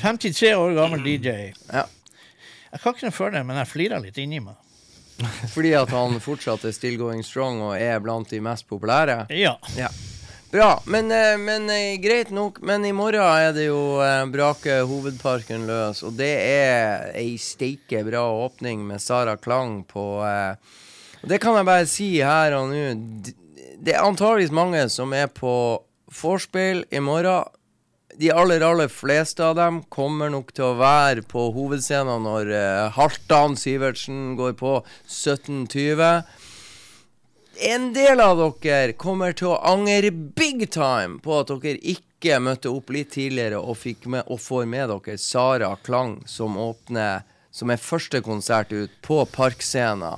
[SPEAKER 2] 53 år gammel DJ.
[SPEAKER 1] ja.
[SPEAKER 2] Jeg kan ikke noe for det, men jeg flirer litt inni meg. (laughs)
[SPEAKER 1] Fordi at han fortsatt er still going strong og er blant de mest populære.
[SPEAKER 2] Ja.
[SPEAKER 1] Ja. Bra. Men, eh, men eh, greit nok. Men i morgen er det jo Brake hovedparken løs, og det er ei steike bra åpning med Sara Klang på eh, og Det kan jeg bare si her og nå. Det er antageligvis mange som er på vorspiel i morgen. De aller, aller fleste av dem kommer nok til å være på hovedscenen når eh, Haltan Sivertsen går på 17.20. En del av dere kommer til å angre big time på at dere ikke møtte opp litt tidligere og, fikk med, og får med dere Sara Klang, som åpner Som er første konsert ut på Parkscena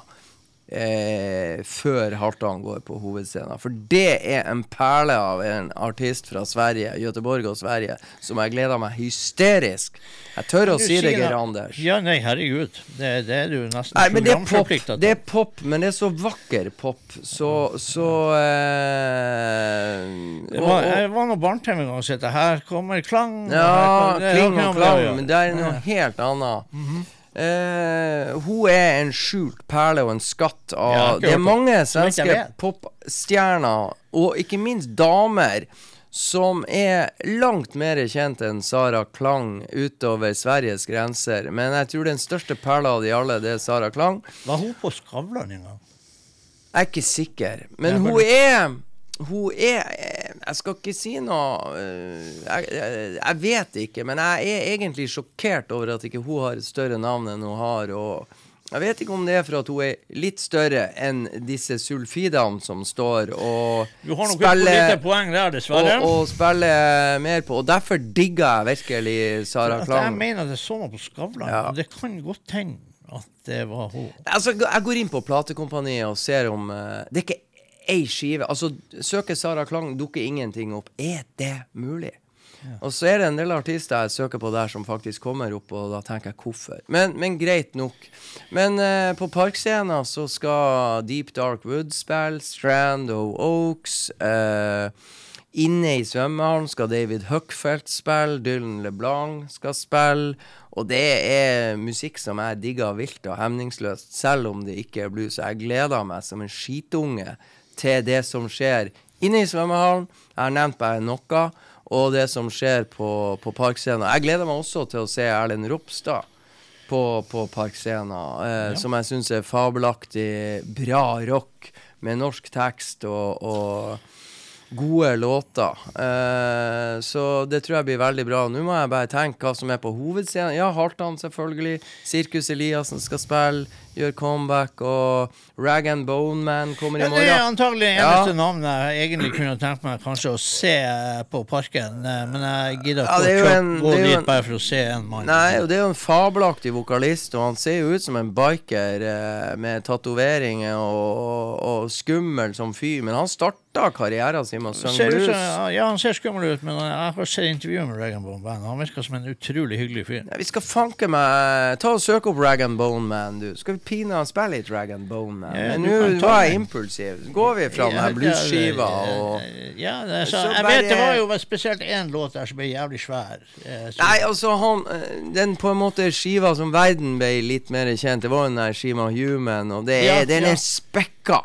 [SPEAKER 1] eh, før Halvdan går på hovedscenen. For det er en perle av en artist fra Sverige, Göteborg og Sverige, som jeg gleder meg hysterisk. Jeg tør å si det, Geir Anders.
[SPEAKER 2] Ja, nei, herregud. Det, det er du nesten
[SPEAKER 1] Nei, men det er pop. Det er men det er så vakker pop. Så, så eh,
[SPEAKER 2] Det
[SPEAKER 1] og,
[SPEAKER 2] var,
[SPEAKER 1] og,
[SPEAKER 2] jeg var noe barne-TV en gang og sett Her kommer klang.
[SPEAKER 1] Ja, kling og klang, men det er noe helt annet. Eh, hun er en skjult perle og en skatt av
[SPEAKER 2] ja,
[SPEAKER 1] Det er mange svenske popstjerner, og ikke minst damer, som er langt mer kjent enn Sara Klang utover Sveriges grenser. Men jeg tror den største perla av de alle, det er Sara Klang.
[SPEAKER 2] Var hun på Skavlan en gang?
[SPEAKER 1] Jeg er ikke sikker, men hun er Hun er eh, Jeg skal ikke si noe eh, jeg, jeg, jeg vet ikke, men jeg er egentlig sjokkert over at ikke hun har et større navn enn hun har. Og jeg vet ikke om det er for at hun er litt større enn disse sulfidene som står og
[SPEAKER 2] Du har nok spiller, lite poeng der, dessverre.
[SPEAKER 1] og, og spiller mer på. Og derfor digger jeg virkelig Sara
[SPEAKER 2] Klang. jeg mener det så meg på Skavlan.
[SPEAKER 1] Ja.
[SPEAKER 2] og Det kan godt hende at det var hun.
[SPEAKER 1] Altså, jeg går inn på platekompaniet og ser om uh, Det er ikke ei skive. Altså, søker Sara Klang, dukker ingenting opp. Er det mulig? Og så er det en del artister jeg søker på der som faktisk kommer opp, og da tenker jeg hvorfor. Men, men greit nok. Men eh, på Parkscenen så skal Deep Dark Wood spille, Strand og Oaks. eh, Inne i svømmehallen skal David Huckfeldt spille, Dylan LeBlanc skal spille. Og det er musikk som jeg digger vilt og hemningsløst, selv om det ikke er blues. Jeg gleder meg som en skitunge til det som skjer inne i svømmehallen. Jeg har nevnt bare noe. Og det som skjer på, på Parkscenen. Jeg gleder meg også til å se Erlend Ropstad på, på Parkscenen, eh, som jeg syns er fabelaktig bra rock med norsk tekst og, og gode låter. Eh, så det tror jeg blir veldig bra. Nå må jeg bare tenke hva som er på hovedscenen. Ja, Haltan, selvfølgelig. Sirkus Eliassen skal spille, gjør comeback. Og Rag and Bone Man kommer i
[SPEAKER 2] Ja, det er
[SPEAKER 1] morgen.
[SPEAKER 2] antagelig
[SPEAKER 1] Ja.
[SPEAKER 2] eneste navnet jeg egentlig kunne tenkt meg kanskje å se på Parken, eh, men jeg gidder
[SPEAKER 1] Ja,
[SPEAKER 2] ikke
[SPEAKER 1] det er
[SPEAKER 2] å
[SPEAKER 1] en-
[SPEAKER 2] gå dit
[SPEAKER 1] en-
[SPEAKER 2] bare for å se en mann.
[SPEAKER 1] Nei, og det er jo en fabelaktig vokalist, og han ser jo ut som en biker eh, med tatoveringer og, og, og skummel som fyr, men han starter karrieren sin med å synge
[SPEAKER 2] ut
[SPEAKER 1] blues.
[SPEAKER 2] som, ja, han ser skummel ut, men jeg har sett intervjuet med Rag Bone Man. Han virker som en utrolig hyggelig fyr.
[SPEAKER 1] Ja, vi skal fanke meg Ta og Søk opp Rag Bone Man, du. Skal vi pinadø spille litt Dragon and Bone
[SPEAKER 2] Ja,
[SPEAKER 1] Men nå var jeg impulsiv. Så går vi fra den
[SPEAKER 2] Ja,
[SPEAKER 1] bluesskiva og
[SPEAKER 2] Ja, det, er så,
[SPEAKER 1] Så
[SPEAKER 2] jeg
[SPEAKER 1] bare-
[SPEAKER 2] vet det var jo spesielt én låt der som ble jævlig svær. eh, så-
[SPEAKER 1] Nei, altså, han eh, Den på en måte skiva som verden ble litt mer kjent, det var jo den der skiva Human, og det
[SPEAKER 2] Ja,
[SPEAKER 1] den
[SPEAKER 2] ja.
[SPEAKER 1] er spekka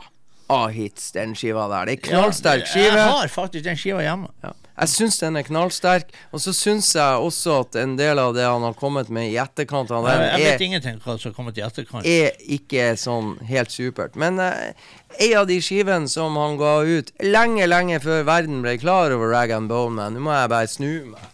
[SPEAKER 1] av hits, den skiva der. Det er knallsterk skive.
[SPEAKER 2] Jeg har faktisk den skiva hjemme.
[SPEAKER 1] Ja. Jeg syns den er knallsterk, og så syns jeg også at en del av det han har kommet med i etterkant av den,
[SPEAKER 2] Jeg, jeg vet
[SPEAKER 1] er,
[SPEAKER 2] ingenting hva som har kommet i etterkant.
[SPEAKER 1] er ikke sånn helt supert. Men eh, en av de skivene som han ga ut lenge, lenge før verden ble klar over Rag and Bone Man Nå må jeg bare snu meg.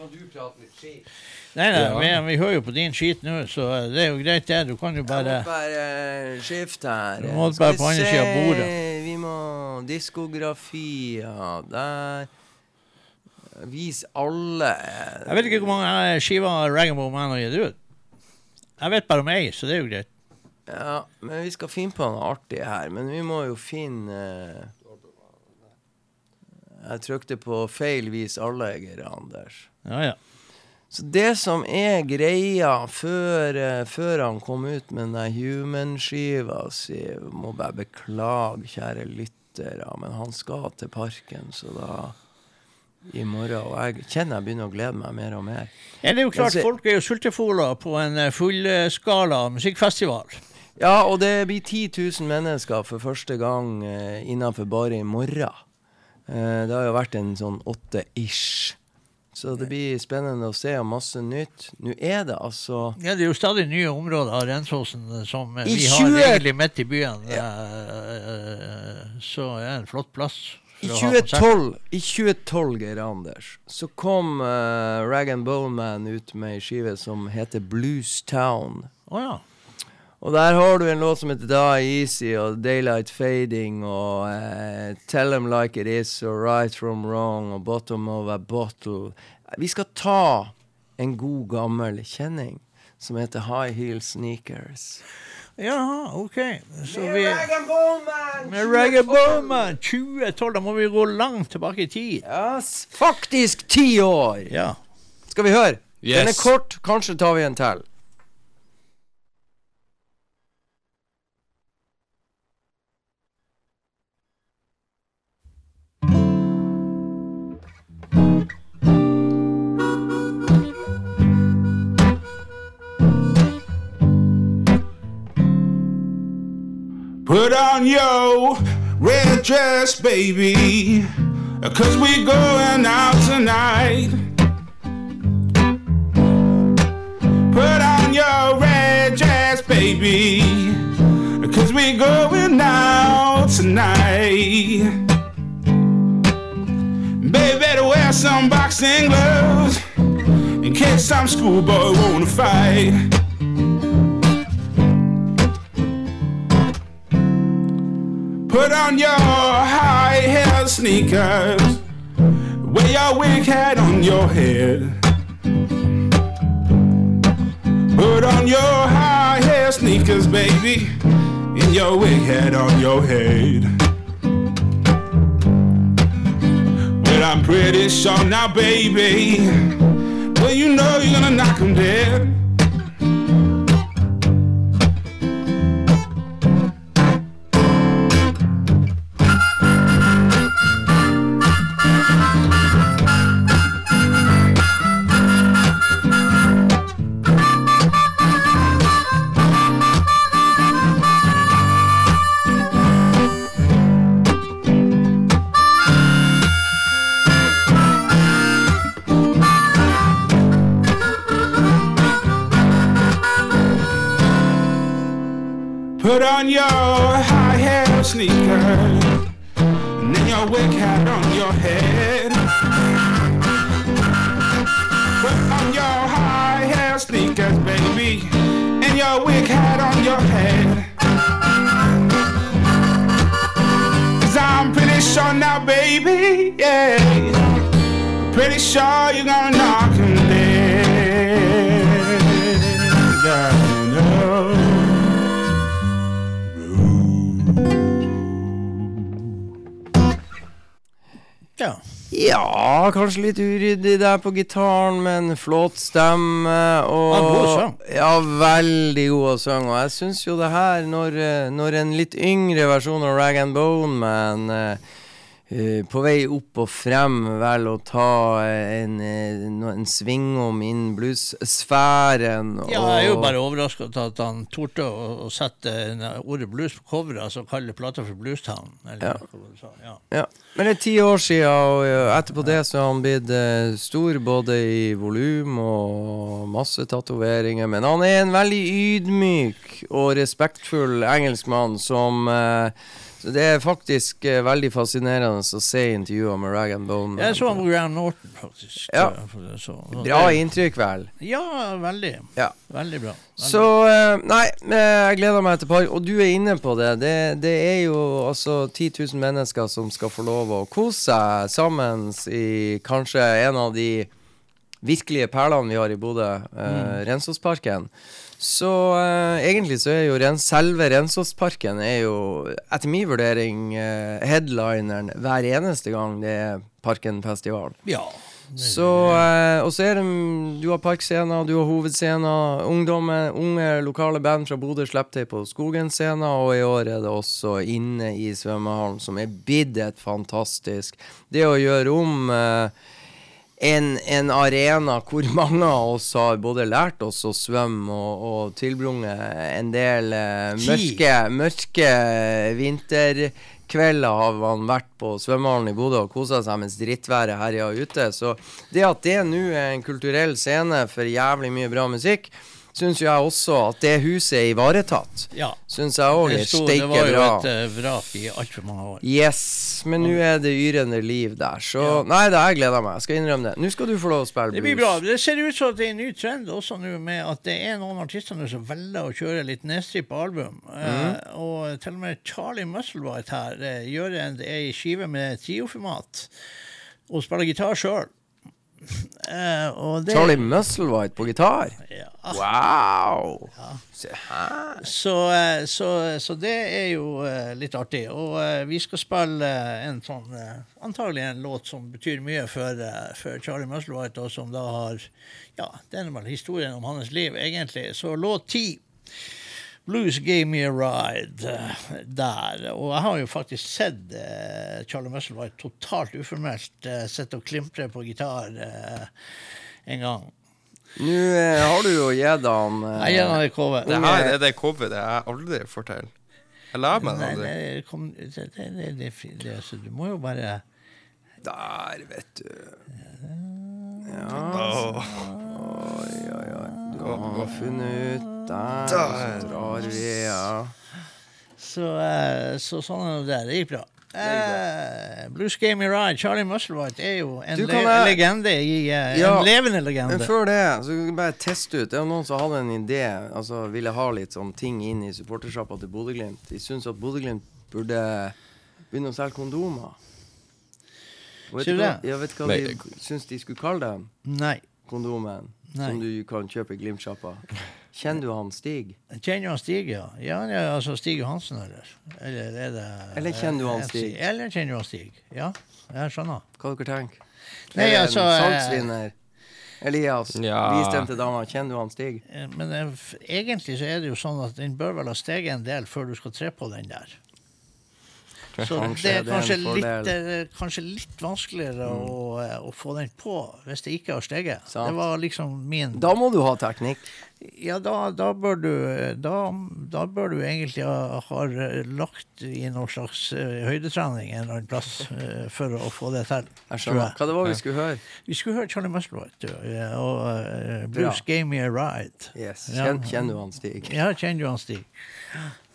[SPEAKER 1] Kan du prate litt skit?
[SPEAKER 2] Nei, nei, vi, vi hører jo på din skit nå, så det er jo greit, det. Du kan jo
[SPEAKER 1] Jeg
[SPEAKER 2] bare
[SPEAKER 1] må bare eh, skifte her.
[SPEAKER 2] Du må bare på andre sida av bordet.
[SPEAKER 1] Vi må Diskografi, ja. Der. Vis alle.
[SPEAKER 2] Jeg vet ikke hvor mange eh, skiver Ragamore Man har gitt ut. Jeg vet bare om ei, så det er jo greit.
[SPEAKER 1] Ja, men vi skal finne på noe artig her. Men vi må jo finne eh, Jeg trykte på feil vis alle, Geir Anders.
[SPEAKER 2] Ja, ja.
[SPEAKER 1] Så det som er greia før, eh, før han kom ut med den Human-skiva si Må bare beklage, kjære lyttere, men han skal til parken, så da i morgen. Og jeg kjenner jeg begynner å glede meg mer og mer.
[SPEAKER 2] Ja, det er jo klart,
[SPEAKER 1] ser...
[SPEAKER 2] folk er jo sultefola på en eh, fullskala musikkfestival.
[SPEAKER 1] Ja, og det blir 10 000 mennesker for første gang eh, innenfor bare i morgen. Eh, det har jo vært en sånn åtte-ish. Så det blir spennende å se og masse nytt. Nå er det altså
[SPEAKER 2] Ja, det er jo stadig nye områder av Rensåsen eh, som eh, vi
[SPEAKER 1] 20
[SPEAKER 2] har egentlig midt i byen. Ja. Så er det en flott plass.
[SPEAKER 1] I
[SPEAKER 2] for å ha konsert.
[SPEAKER 1] 2012, i 2012 Geir Anders, så kom uh, Rag and Bowman ut med ei skive som heter Blues Town.
[SPEAKER 2] Oh, ja.
[SPEAKER 1] Og der har du en låt som heter Die Easy og Daylight Fading og uh, Tell Them Like It Is og Right From Wrong og Bottom of a Bottle. Vi skal ta en god gammel kjenning som heter High Heel Sneakers.
[SPEAKER 2] Ja, OK. Så vi! Med Ragga Bowman 2012, da må vi gå langt tilbake i tid.
[SPEAKER 1] Yes. faktisk ti år!
[SPEAKER 2] Ja.
[SPEAKER 1] Skal vi høre? Den er kort, kanskje tar vi en til.
[SPEAKER 6] Put on your red dress, baby, cause we going out tonight. Put on your red dress, baby, cause we going out tonight. Baby, wear some boxing gloves in case some schoolboy wanna fight. Put on your high heel sneakers. Wear your wig hat on your head. Put on your high heel sneakers, baby. And your wig hat on your head. Well, I'm pretty sure now, baby. Well, you know you're gonna knock 'em dead.
[SPEAKER 7] Your wig hat on your head. Cause I'm pretty sure now, baby, yeah. Pretty sure you're gonna
[SPEAKER 2] Ja.
[SPEAKER 1] Kanskje litt uryddig der på gitaren, men flott stemme. Og,
[SPEAKER 2] Ja, god sang.
[SPEAKER 1] Ja, veldig god å synge. Og jeg syns jo det her, når, eh, når en litt yngre versjon av Rag and Bone Man eh, på vei opp og frem velger å ta en, en, eh, no- en svingom innen blues-sfæren.
[SPEAKER 2] ja, jeg er jo bare overraska at han torde å, å sette ordet blues på coveret, altså kalle plata for Bluestown. Eller
[SPEAKER 1] Ja.
[SPEAKER 2] Ja.
[SPEAKER 1] Ja, men det er ti år siden, og eh, etterpå det så har han blitt eh, stor både i volum og masse tatoveringer. Men han er en veldig ydmyk og respektfull engelskmann som eh, så Det er faktisk eh, veldig fascinerende å se intervjuer med Rag and Bone.
[SPEAKER 2] Jeg så han på Graham Norton, faktisk.
[SPEAKER 1] Ja.
[SPEAKER 2] Så-
[SPEAKER 1] Bra inntrykk, vel.
[SPEAKER 2] Ja, veldig.
[SPEAKER 1] Ja.
[SPEAKER 2] Veldig bra. Veldig.
[SPEAKER 1] Så eh, Nei, jeg gleder meg til par. Og du er inne på det. Det, det er jo altså 10 000 mennesker som skal få lov å kose seg sammen i kanskje en av de virkelige perlene vi har i Bodø, eh, Rensåsparken. Så eh, egentlig så er jo rens, selve Rensåsparken er jo etter min vurdering eh, headlineren hver eneste gang det er Parkenfestivalen.
[SPEAKER 2] Ja.
[SPEAKER 1] Så, eh, og så er det Du har parkscener, du har hovedscener. Unge lokale band fra Bodø slipper til på Skogen-scenen, og i år er det også inne i svømmehallen, som er blitt et fantastisk Det å gjøre om eh, en, en arena hvor (laughs) mange av oss har både lært oss å svømme og, og tilbrunget en del eh, mørke, mørke vinterkvelder har man vært på svømmehallen i Bodø og kosa seg mens drittværet herja ute. Så det at det nå er en kulturell scene for jævlig mye bra musikk, syns jeg også at det huset er ivaretatt.
[SPEAKER 2] ja.
[SPEAKER 1] Syns jeg òg er
[SPEAKER 2] steike bra.
[SPEAKER 1] det
[SPEAKER 2] var jo et eh, vrak i altfor mange år.
[SPEAKER 1] Yes, men nå er det yrende liv der, så
[SPEAKER 2] Ja.
[SPEAKER 1] Nei, det jeg gleder meg. Jeg skal innrømme det. Nå skal du få lov å spille blues.
[SPEAKER 2] Det blir bra. Det ser ut som at det er en ny trend også nå med at det er noen artister nå som velger å kjøre litt nedstrippa album. Eh, og til og med Charlie Musselwhite her uh, gjør en, ei skive med trioformat og spiller gitar sjøl. Og det-
[SPEAKER 1] Charlie Musselwhite på gitar.
[SPEAKER 2] Ja.
[SPEAKER 1] Wow! Se her.
[SPEAKER 2] Så, eh, så, så det er jo eh, litt artig. Og vi skal spille en sånn Antagelig en låt som betyr mye for, for Charlie Musselwhite, og som da har Ja, det er vel historien om hans liv, egentlig. Så låt ti. Blues Gave Me a Ride eh, der. Og jeg har jo faktisk sett eh, Charlie Musselwhite totalt uformelt uh, sitte og klimpre på gitar eh, en gang.
[SPEAKER 1] Nå eh, har du jo gitt han eh,
[SPEAKER 2] Jeg gir han et cover.
[SPEAKER 5] Det her er det coveret jeg aldri får til. Jeg lærer meg det
[SPEAKER 2] Nei,
[SPEAKER 5] aldri.
[SPEAKER 2] det, kom, det, det, det, det, det, så du må jo bare
[SPEAKER 1] Der, vet du. Ja.
[SPEAKER 5] Åh.
[SPEAKER 1] Oi, oi, oi. Har funnet ut Der, så drar vi, ja.
[SPEAKER 2] Så, eh, så sånn er det. Det gikk bra. Eh, Blues Game Me Ride, Charlie Musselwhite er jo en le
[SPEAKER 1] jeg-
[SPEAKER 2] legende i uh,
[SPEAKER 1] Ja,
[SPEAKER 2] En levende legende.
[SPEAKER 1] Men før det, så kan vi bare teste ut. Det er noen som hadde en idé, altså ville ha litt sånn ting inn i supportersjappa til Bodø-Glimt. De syns at Bodø-Glimt burde begynne å selge kondomer. Og Vet du hva, ja, vet hva
[SPEAKER 5] Nei.
[SPEAKER 1] de syns de skulle kalle dem?
[SPEAKER 2] Nei.
[SPEAKER 1] Kondomen
[SPEAKER 2] Nei.
[SPEAKER 1] som du kan kjøpe i Glimt-sjappa. Kjenner du han Stig?
[SPEAKER 2] Kjenner du han Stig, ja? Ja, ja altså Stig Johansen, eller? Eller er det
[SPEAKER 1] Eller kjenner du han Stig?
[SPEAKER 2] Eller kjenner du han Stig? Ja, jeg skjønner.
[SPEAKER 1] Hva dere tenker
[SPEAKER 2] Nei,
[SPEAKER 1] Er det
[SPEAKER 2] altså,
[SPEAKER 1] salgsvinner. Elias,
[SPEAKER 5] Ja.
[SPEAKER 1] vis den dama. Kjenner du han Stig?
[SPEAKER 2] Eh, Men eh, egentlig så er det jo sånn at den bør vel ha steget en del før du skal tre på den der. Så (laughs) det er kanskje litt, eh, kanskje litt vanskeligere å, eh, å få den på hvis det ikke har steget.
[SPEAKER 1] Sant.
[SPEAKER 2] Det var liksom min
[SPEAKER 1] Da må du ha teknikk.
[SPEAKER 2] Ja, da, da bør du da, da bør du egentlig ha, ha lagt i noen slags eh, høydetrening en eller annen plass for å få det til.
[SPEAKER 1] Jeg skjønner. Hva det var vi skulle høre?
[SPEAKER 2] Vi skulle høre Charlie Musselwhite og uh, Bruce
[SPEAKER 1] Bra.
[SPEAKER 2] Gave Me a Ride.
[SPEAKER 1] Yes. Kjenner du han Stig?
[SPEAKER 2] Ja, kjenner du han Stig? (gasps)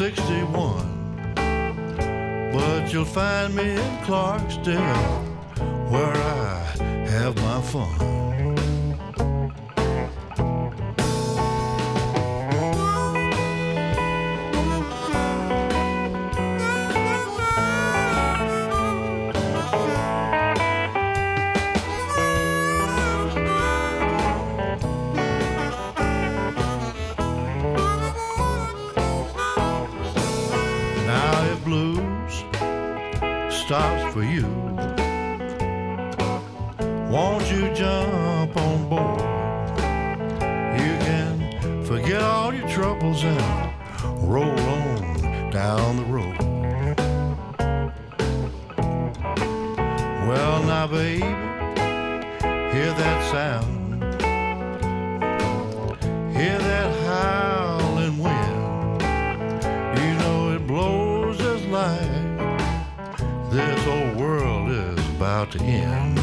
[SPEAKER 8] 61. But you'll find me in Clarksdale where I have my fun. For you, won't you jump on board? You can forget all your troubles and roll on down the road. Well, now, baby, hear that sound. Hear that howling about to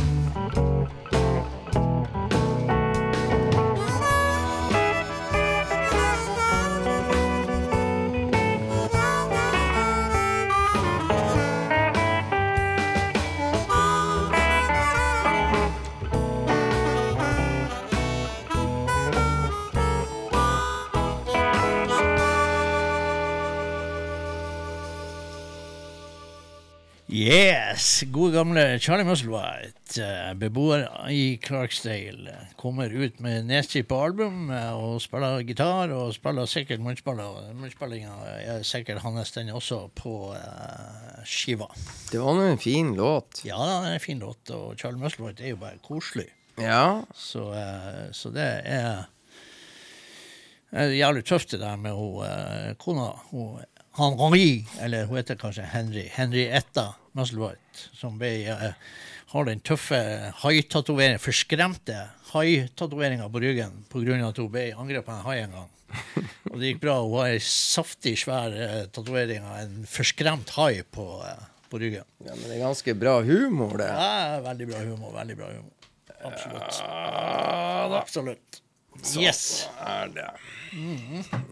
[SPEAKER 2] gamle Charlie Musselwhite, eh, beboer i Clarksdale, kommer ut med nedstrippa album eh, og spiller gitar og spiller sikkert munnspiller. Munnspillinga er sikkert hans den også på eh, skiva.
[SPEAKER 1] Det var nå en fin låt.
[SPEAKER 2] Ja, det er en fin låt, og Charlie Musselwhite er jo bare koselig.
[SPEAKER 1] Ja.
[SPEAKER 2] Så, så det er, jævlig tøft det der med hun, kona. Hun, Henri, eller hun heter kanskje Henry. Henrietta Musselwhite, som ble, uh, har den tøffe haitatoveringa, forskremte haitatoveringa på ryggen pga. at hun ble angrepet av en hai en gang. (laughs) Og det gikk bra. Hun har ei saftig, svær uh, tatovering av en forskremt hai på, uh, på ryggen.
[SPEAKER 1] ja, men det er ganske bra humor, det.
[SPEAKER 2] Ja, veldig bra humor. Veldig bra humor. Absolutt. Absolutt. Yes.
[SPEAKER 1] er det.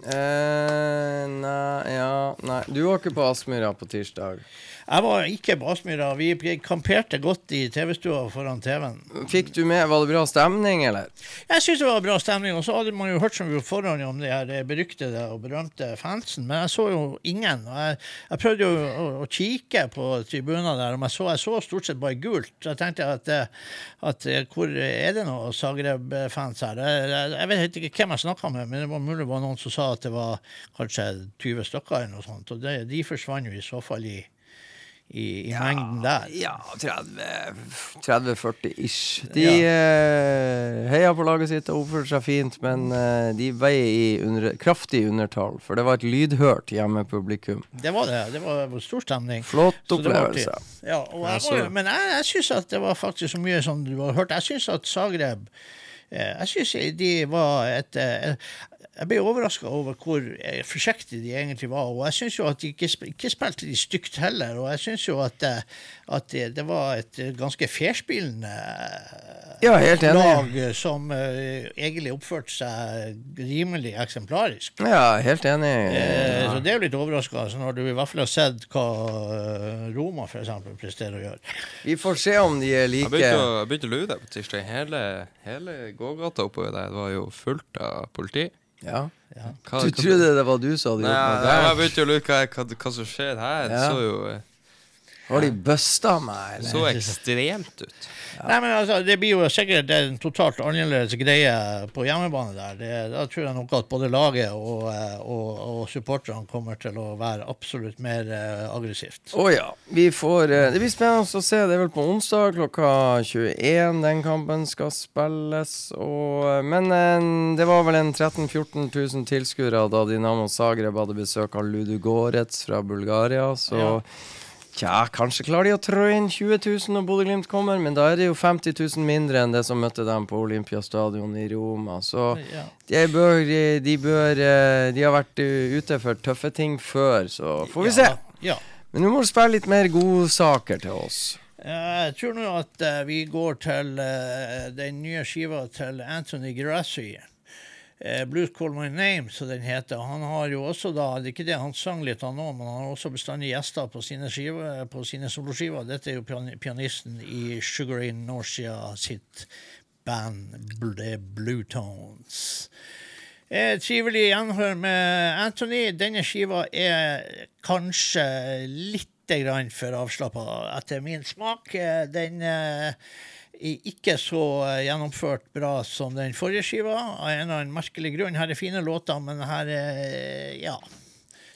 [SPEAKER 1] Eh, nei, ja Nei, du var ikke på Aspmyra på tirsdag.
[SPEAKER 2] Jeg var ikke basmyra. Vi kamperte godt i TV-stua foran TV-en.
[SPEAKER 1] Fikk du med Var det bra stemning, eller?
[SPEAKER 2] Jeg syns det var bra stemning. Og så hadde man jo hørt som vi på forhånd om de her beryktede og berømte fansen, men jeg så jo ingen. Jeg, jeg prøvde jo å, å kikke på tribunene der, og jeg så, jeg så stort sett bare gult. Så jeg tenkte at, eh, at eh, hvor er det noe Zagreb-fans her? Jeg, jeg vet ikke hvem jeg snakka med, men det var mulig det var noen som sa at det var kanskje 20 stykker eller noe sånt. Og det, de forsvant jo i så fall i i, i mengden der.
[SPEAKER 1] Ja, 30-40 ish. De eh, heia på laget sitt og oppførte seg fint, men eh, de veier i under, kraftig undertall. For det var et lydhørt hjemmepublikum.
[SPEAKER 2] Det var det. Det var stor stemning.
[SPEAKER 1] Flott opplevelse.
[SPEAKER 2] Ja, og jeg, men jeg, jeg syns at det var faktisk så mye som du har hørt. Jeg syns at Zagreb eh, Jeg syns de var et eh, Jeg ble overraska over hvor eh, forsiktige de egentlig var. Og jeg syns jo at de ikke, ikke spilte de stygt heller. Og jeg syns jo at, eh, at det, det var et eh, ganske fairspillende
[SPEAKER 1] Ja,
[SPEAKER 2] lag som uh, egentlig oppførte seg rimelig eksemplarisk.
[SPEAKER 1] Ja, helt enig.
[SPEAKER 2] Eh, Så det er jo litt overraskende når du i hvert fall har sett hva Roma eksempel presterer å gjøre.
[SPEAKER 1] Vi får se om de er
[SPEAKER 5] Jeg
[SPEAKER 1] like
[SPEAKER 5] begynte å, jeg begynte å lure deg på tirsdag. Hele, hele gågata oppover der det var jo fullt av politi.
[SPEAKER 1] Ja.
[SPEAKER 5] Hva,
[SPEAKER 1] Du trodde det var du som hadde
[SPEAKER 5] Nei,
[SPEAKER 1] gjort noe
[SPEAKER 5] jeg begynte å lure hva, hva, hva som skjer her. Det
[SPEAKER 1] Ja.
[SPEAKER 5] så jo eh,
[SPEAKER 1] Har de busta meg, eller?
[SPEAKER 5] så ekstremt ut.
[SPEAKER 2] Nei, men altså, Det blir jo sikkert en totalt annerledes greie på hjemmebane der. Det, da tror jeg nok at både laget og, eh, og, og supporterne kommer til å være absolutt mer eh, aggressivt.
[SPEAKER 1] Å ja. Vi får eh, Det blir spennende å se. Det er vel på onsdag klokka 21 den kampen skal spilles. Og, men det var vel en 13 000-14 000 tilskuere da Dinamo Zagreb hadde besøk av Ludogorets fra Bulgaria. Så
[SPEAKER 2] Ja.
[SPEAKER 1] Tja, kanskje klarer de å trå inn 20 000 når Bodø-Glimt kommer, men da er det jo 50 000 mindre enn det som møtte dem på Olympiastadion i Roma. Så
[SPEAKER 2] Ja.
[SPEAKER 1] de bør, de bør eh, De har vært eh, ute for tøffe ting før, så får vi se.
[SPEAKER 2] Ja.
[SPEAKER 1] Men nå må du spille litt mer godsaker til oss.
[SPEAKER 2] Eh, Jeg tror nå at vi går til den nye skiva til Anthony Grassi. Uh, Blues Call My Name, som den heter. Han har jo også da, det er ikke det han sang litt av nå, men han har også bestandig gjester på sine, sine soloskiver. Dette er jo pian pianisten i Sugar In Norcia sitt band The Blue Tones. Eh, trivelig gjenhør med Anthony. Denne skiva er kanskje litt grann for avslappa etter min smak. Eh, Den eh, ikke så eh, gjennomført bra som den forrige skiva, av en eller annen merkelig grunn. Her er fine låter, men her er Ja.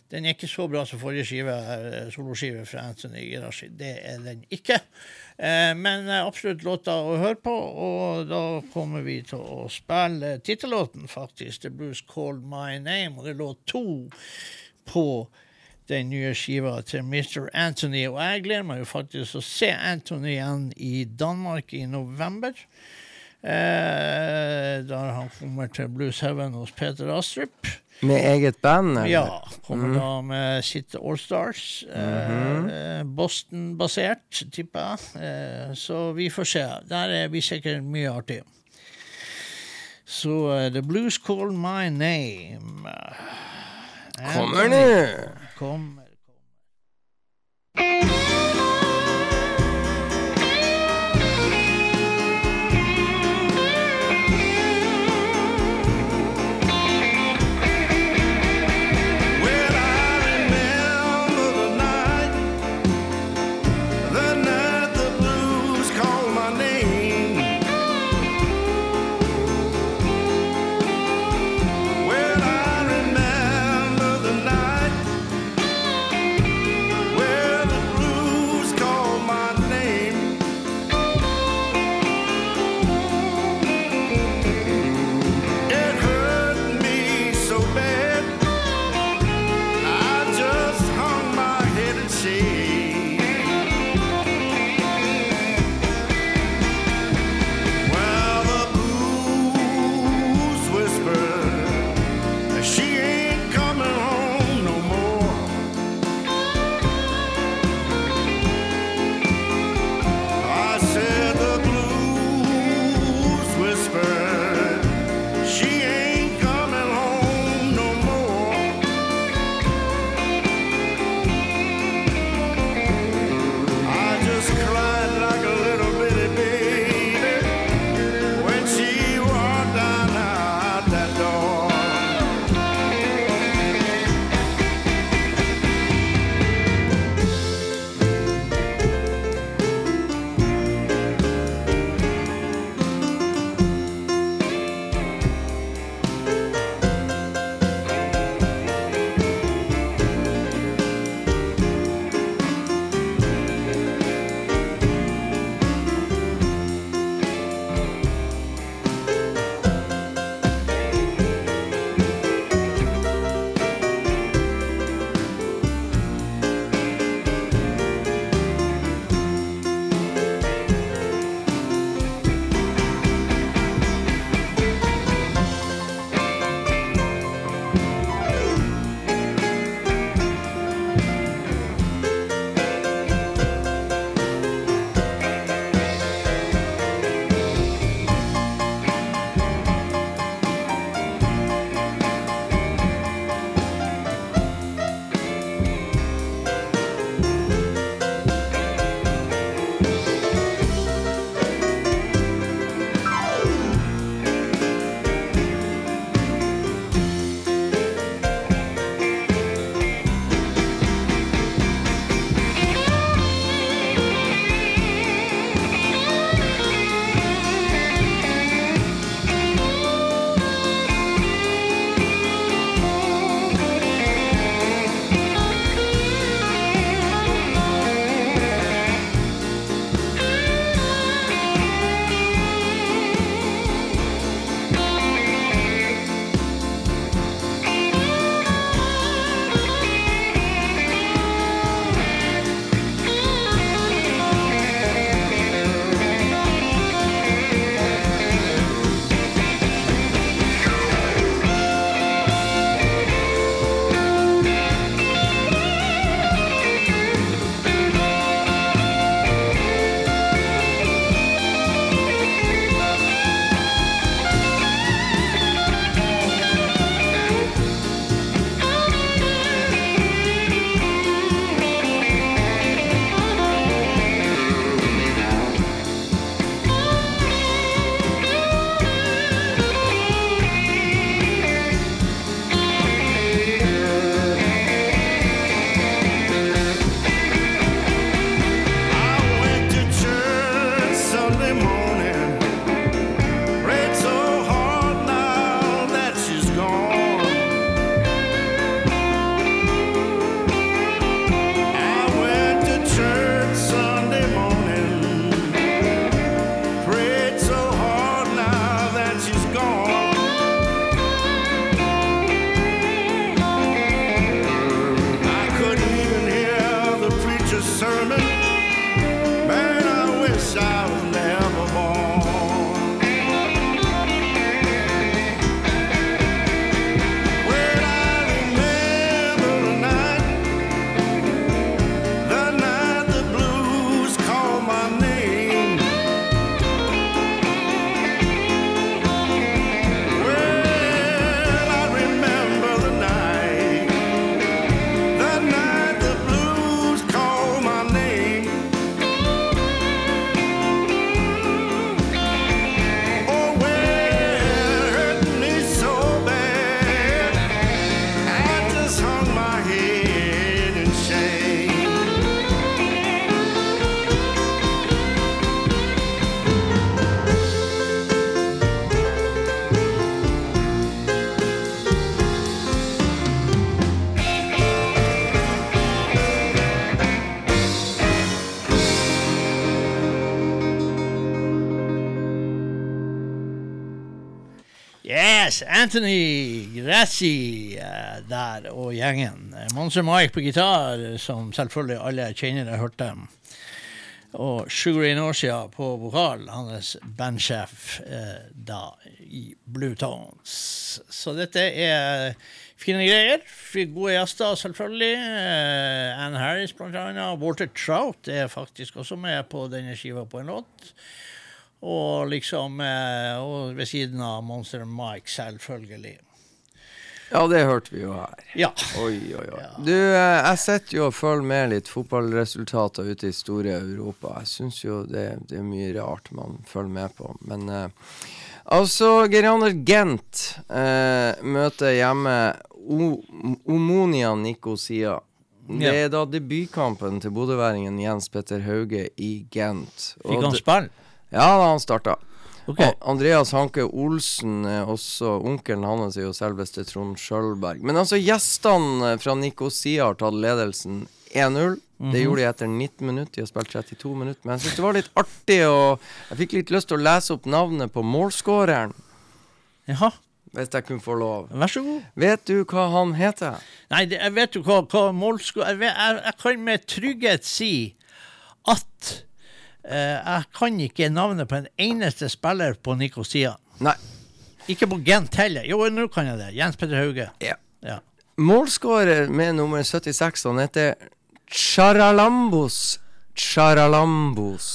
[SPEAKER 2] Den er ikke så bra som forrige skive, eh, soloskive fra Anthony Girashi. Det er den ikke. Eh, men eh, absolutt låter å høre på, og da kommer vi til å spille tittellåten, faktisk. The Blues Called My Name, og det lå to på den nye skiva til Mr. Anthony. Og jeg gleder meg jo faktisk å se Anthony igjen i Danmark i november. Eh, der han kommer til Blues Heaven hos Peter Astrup.
[SPEAKER 1] Med eget band, eller?
[SPEAKER 2] Ja. Kommer da med sitt Allstars. Eh, Boston-basert, tipper jeg. Eh, så vi får se. Der er vi sikkert mye artig. Så uh, The Blues Call My Name.
[SPEAKER 1] Kommer nå!
[SPEAKER 2] Kommer.
[SPEAKER 6] Well,
[SPEAKER 2] Anthony Grassi eh, der og gjengen. Monster Mike på gitar, som selvfølgelig alle kjennere hørte. Og Sugar Inorsia på vokal, hans bandsjef eh, da i Blue Tones. Så dette er fine greier. Gode gjester, selvfølgelig. Eh, Anne Harris, blant annet. Walter Trout er faktisk også med på denne skiva på en låt. Og liksom eh, Og ved siden av Monster Mike, selvfølgelig.
[SPEAKER 1] Ja, det hørte vi jo her.
[SPEAKER 2] Ja.
[SPEAKER 1] Oi, oi, oi. Du, eh, jeg sitter jo og følger med litt fotballresultater ute i store Europa. Jeg syns jo det, det er mye rart man følger med på. Men eh, altså, Geraner Gent eh, møter hjemme o Omonia Nikosia. Det er da debutkampen til bodøværingen Jens Petter Hauge i Gent.
[SPEAKER 2] Fikk han spille?
[SPEAKER 1] Ja, da han starta. Okay. Andreas Hanke Olsen, også onkelen hans, er jo selveste Trond Skjølberg. Men altså, gjestene fra Nikosia har tatt ledelsen 1-0. Det gjorde de etter 19 minutter. De har spilt 32 minutter. Men jeg syns det var litt artig, og jeg fikk litt lyst til å lese opp navnet på målskåreren.
[SPEAKER 2] Jaha,
[SPEAKER 1] Hvis jeg kunne få lov.
[SPEAKER 2] vær så god.
[SPEAKER 1] Vet du hva han heter?
[SPEAKER 2] Nei, det, jeg vet jo hva, hva målsko... Jeg, jeg, jeg kan med trygghet si at jeg kan ikke navnet på en eneste spiller på Nikosia.
[SPEAKER 1] Nei.
[SPEAKER 2] Ikke på Gent heller. Jo, nå kan jeg det. Jens Petter Hauge.
[SPEAKER 1] Ja.
[SPEAKER 2] Ja.
[SPEAKER 1] Målskårer med nummer 76, han heter Charalambos. Charalambos.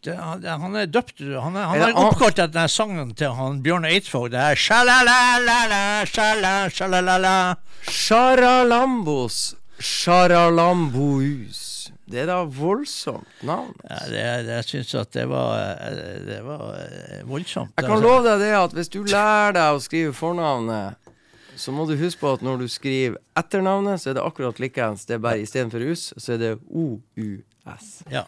[SPEAKER 2] Det, han, han er døpt Han er, han
[SPEAKER 1] Er
[SPEAKER 2] oppkalt etter den sangen til han Bjørn Eidsvåg. Det er sjalalala, sjalalala.
[SPEAKER 1] Charalambos. Charalambous. Det er da voldsomt navn.
[SPEAKER 2] Ja, det, jeg syns at det var, eh, det var eh, voldsomt.
[SPEAKER 1] Jeg kan love deg det at hvis du lærer deg å skrive fornavnet, så må du huske på at når du skriver etternavnet, så er det akkurat likeens. Det er bare istedenfor us, så er det OUS
[SPEAKER 2] Ja.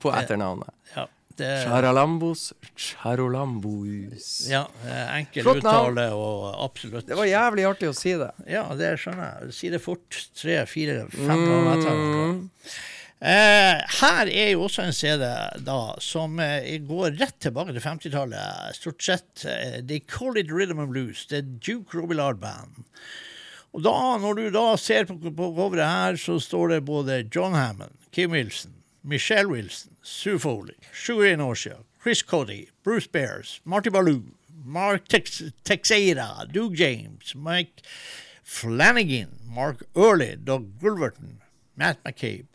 [SPEAKER 1] på etternavnet.
[SPEAKER 2] ja det,
[SPEAKER 1] Charalambos. Charolambous.
[SPEAKER 2] ja, enkel
[SPEAKER 1] Flott
[SPEAKER 2] uttale og absolutt.
[SPEAKER 1] Det var jævlig artig å si det.
[SPEAKER 2] Ja, det skjønner jeg. Si det fort. Tre, fire, fem ganger.
[SPEAKER 1] Mm.
[SPEAKER 2] Eh, her er jo også en CD da som eh, går rett tilbake til 50-tallet. Stort sett. Eh, they call it rhythm and blues. Det er Duke Robillard Band. Og da, når du da ser på, på coveret her, så står det både John Hammond, Kim Wilson, Michelle Wilson, Sue Foley, Sugar Norcia, Chris Cody, Bruce Bears, Marty Ballou, Mark Tex Texeira, Duke James, Mike Flanagan, Mark Early, Doug Gulverton, Matt McCabe.